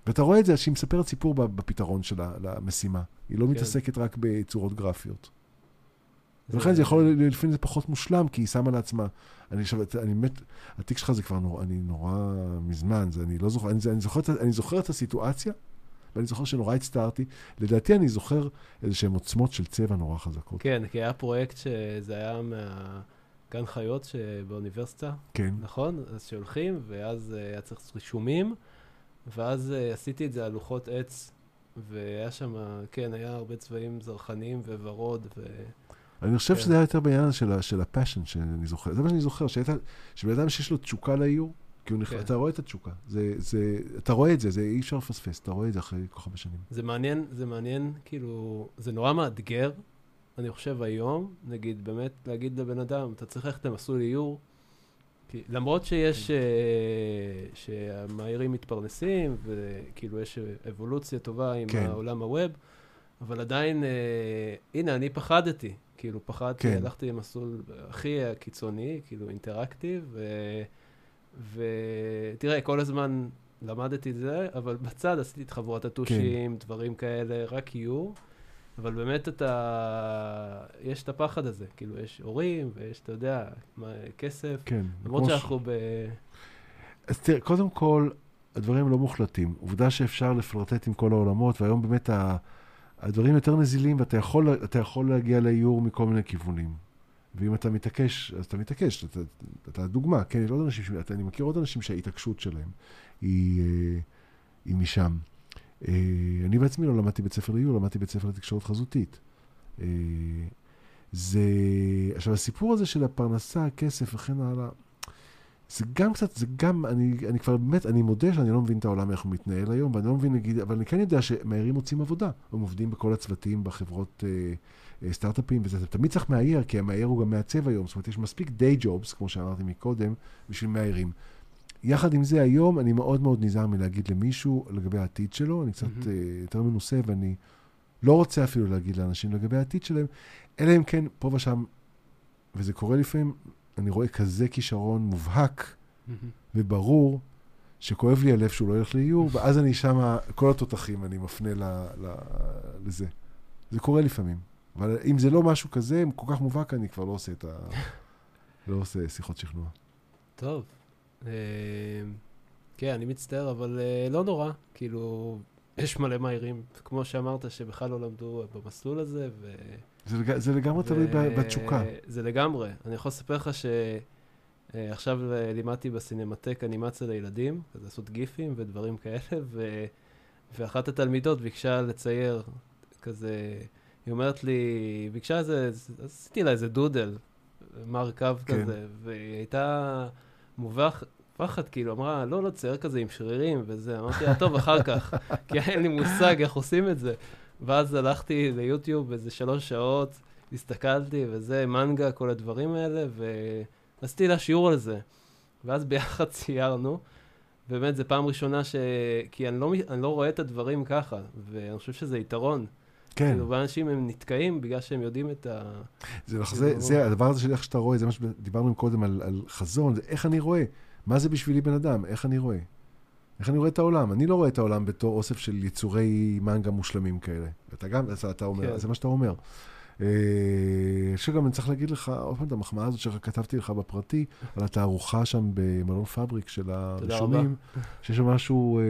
ואתה רואה את זה, שהיא מספרת סיפור בפתרון שלה למשימה. היא לא כן. מתעסקת רק בצורות גרפיות. ולכן זה יכול, לפעמים זה פחות מושלם, כי היא שמה לעצמה. אני עכשיו, אני באמת, התיק שלך זה כבר נורא, אני נורא מזמן, זה, אני לא זוכר, אני, אני, זוכר, אני זוכר את הסיטואציה, ואני זוכר שנורא הצטערתי. לדעתי אני זוכר איזה שהן עוצמות של צבע נורא חזקות.
כן, כי היה פרויקט שזה היה מה... גן חיות שבאוניברסיטה,
כן.
נכון? אז שהולכים, ואז uh, היה צריך רישומים, ואז uh, עשיתי את זה על לוחות עץ, והיה שם, כן, היה הרבה צבעים זרחניים וורוד, ו...
אני חושב כן. שזה היה יותר בעניין של, של הפאשן שאני זוכר. זה מה שאני זוכר, שבן אדם שיש לו תשוקה לאיור, כי הוא כן. אתה רואה את התשוקה. זה, זה, אתה רואה את זה, זה אי אפשר לפספס, אתה רואה את זה אחרי כל כך הרבה שנים.
זה מעניין, זה מעניין, כאילו, זה נורא מאתגר, אני חושב היום, נגיד, באמת להגיד לבן אדם, אתה צריך ללכת למסלול איור, כי למרות שיש, uh, שהמהירים מתפרנסים, וכאילו יש אבולוציה טובה עם כן. העולם הווב, אבל עדיין, uh, הנה, אני פחדתי, כאילו פחדתי, כן. הלכתי למסלול הכי קיצוני, כאילו אינטראקטיב, ותראה, כל הזמן למדתי את זה, אבל בצד עשיתי את חבורת הטושים, כן. דברים כאלה, רק איור. אבל באמת אתה, יש את הפחד הזה, כאילו יש הורים ויש, אתה יודע, מה, כסף.
כן.
למרות שאנחנו ב...
אז תראה, קודם כל, הדברים לא מוחלטים. עובדה שאפשר לפלרטט עם כל העולמות, והיום באמת ה... הדברים יותר נזילים, ואתה יכול, יכול להגיע לאיור מכל מיני כיוונים. ואם אתה מתעקש, אז אתה מתעקש, אתה, אתה דוגמה, כן, יש עוד אנשים, אני מכיר עוד אנשים שההתעקשות שלהם היא, אה, היא משם. אה, אני בעצמי לא למדתי בית ספר לאיור, למדתי בית ספר לתקשורת חזותית. אה, זה... עכשיו, הסיפור הזה של הפרנסה, הכסף וכן הלאה, זה גם קצת, זה גם, אני, אני כבר באמת, אני מודה שאני לא מבין את העולם איך הוא מתנהל היום, ואני לא מבין, נגיד, אבל אני כן יודע שמהירים מוצאים עבודה. הם עובדים בכל הצוותים בחברות אה, אה, סטארט-אפים, וזה תמיד צריך מהעיר, כי המהיר הוא גם מעצב היום. זאת אומרת, יש מספיק דיי ג'ובס, כמו שאמרתי מקודם, בשביל מהירים. יחד עם זה, היום אני מאוד מאוד נזהר מלהגיד למישהו לגבי העתיד שלו, אני קצת mm-hmm. uh, יותר מנוסה ואני לא רוצה אפילו להגיד לאנשים לגבי העתיד שלהם, אלא אם כן, פה ושם, וזה קורה לפעמים, אני רואה כזה כישרון מובהק. וברור, שכואב לי הלב שהוא לא ילך לאיור, [LAUGHS] ואז אני שמה, כל התותחים אני מפנה ל, ל, לזה. זה קורה לפעמים. אבל אם זה לא משהו כזה, כל כך מובהק, אני כבר לא עושה את ה... [LAUGHS] לא עושה שיחות שכנוע.
טוב. אה, כן, אני מצטער, אבל אה, לא נורא. כאילו, יש מלא מהירים, כמו שאמרת, שבכלל לא למדו במסלול הזה, ו...
זה, לג... זה לגמרי ו... תלוי בתשוקה.
זה לגמרי. אני יכול לספר לך שעכשיו אה, לימדתי בסינמטק אנימציה לילדים, כזה לעשות גיפים ודברים כאלה, ואחת התלמידות ביקשה לצייר כזה, היא אומרת לי, ביקשה איזה, עשיתי לה איזה דודל, מרכב כן. כזה, והיא הייתה מובכת, כאילו, אמרה, לא, לא, צייר כזה עם שרירים וזה. אמרתי לה, טוב, אחר כך, [LAUGHS] כי אין לי מושג איך עושים את זה. ואז הלכתי ליוטיוב איזה שלוש שעות, הסתכלתי, וזה, מנגה, כל הדברים האלה, ועשיתי לה שיעור על זה. ואז ביחד [LAUGHS] ציירנו. באמת, זו פעם ראשונה ש... כי אני לא, אני לא רואה את הדברים ככה, ואני חושב שזה יתרון.
כן.
כאילו, ואנשים הם נתקעים בגלל שהם יודעים את ה...
זה, זה, זה, זה הדבר הזה של איך שאתה רואה, זה מה שדיברנו קודם על, על חזון, זה איך אני רואה. מה זה בשבילי בן אדם? איך אני רואה? איך אני רואה את העולם? אני לא רואה את העולם בתור אוסף של יצורי מנגה מושלמים כאלה. אתה גם, אתה אומר, כן. זה מה שאתה אומר. אה, שגם אני צריך להגיד לך, עוד פעם, את המחמאה הזאת שכתבתי לך בפרטי, על התערוכה שם במלון פאבריק של הרשומים, שיש שם משהו אה,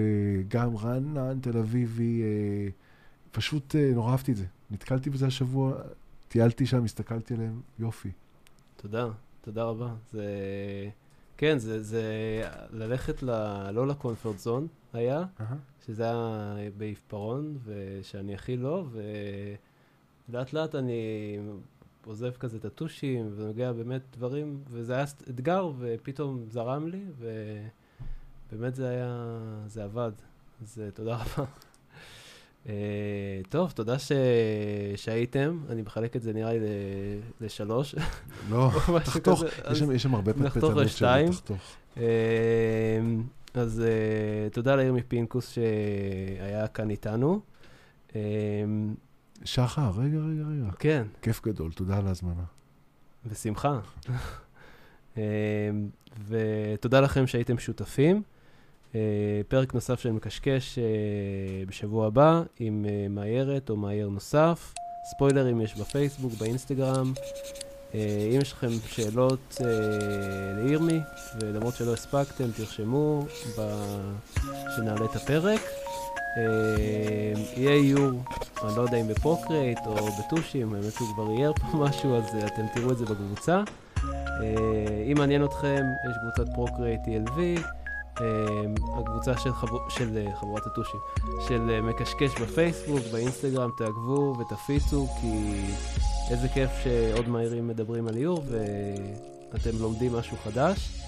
גם רענן, תל אביבי, אה, פשוט נורא אהבתי את זה. נתקלתי בזה השבוע, טיילתי שם, הסתכלתי עליהם, יופי.
תודה, תודה רבה. זה... כן, זה, זה ללכת ל... לא לקונפורט זון היה, uh-huh. שזה היה בעיפרון, ושאני הכי לא, ו... לאט לאט אני עוזב כזה את הטושים, ונוגע באמת דברים, וזה היה אתגר, ופתאום זרם לי, ובאמת זה היה, זה עבד. אז אה, תודה רבה. Uh, טוב, תודה ש... שהייתם, אני מחלק את זה נראה לי לשלוש.
לא, [LAUGHS] תחתוך, יש שם, יש שם הרבה
פטפטנות של תחתוך. Uh, אז uh, תודה לירמי פינקוס שהיה כאן איתנו. Uh,
שחר, רגע, רגע, רגע.
כן.
כיף גדול, תודה על ההזמנה.
בשמחה. [LAUGHS] אמ, ותודה לכם שהייתם שותפים. אה, פרק נוסף של מקשקש אה, בשבוע הבא עם אה, מאיירת או מאייר נוסף. ספוילרים יש בפייסבוק, באינסטגרם. אם יש לכם שאלות לירמי, ולמרות שלא הספקתם, תרשמו שנעלה את הפרק. יהיה איור, אני לא יודע אם ב Procreate או בטושים, באמת הוא כבר אייר פה [LAUGHS] משהו, אז אתם תראו את זה בקבוצה. אם מעניין אתכם, יש קבוצת Procreate ELV, הקבוצה של, חב... של חבורת הטושים, של מקשקש בפייסבוק, באינסטגרם, תעקבו ותפיצו, כי איזה כיף שעוד מהירים מדברים על איור ואתם לומדים משהו חדש.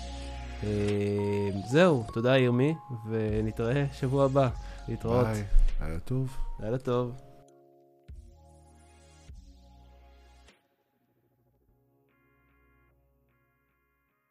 זהו, תודה ירמי, ונתראה שבוע הבא. להתראות.
ביי, לילה טוב.
לילה טוב.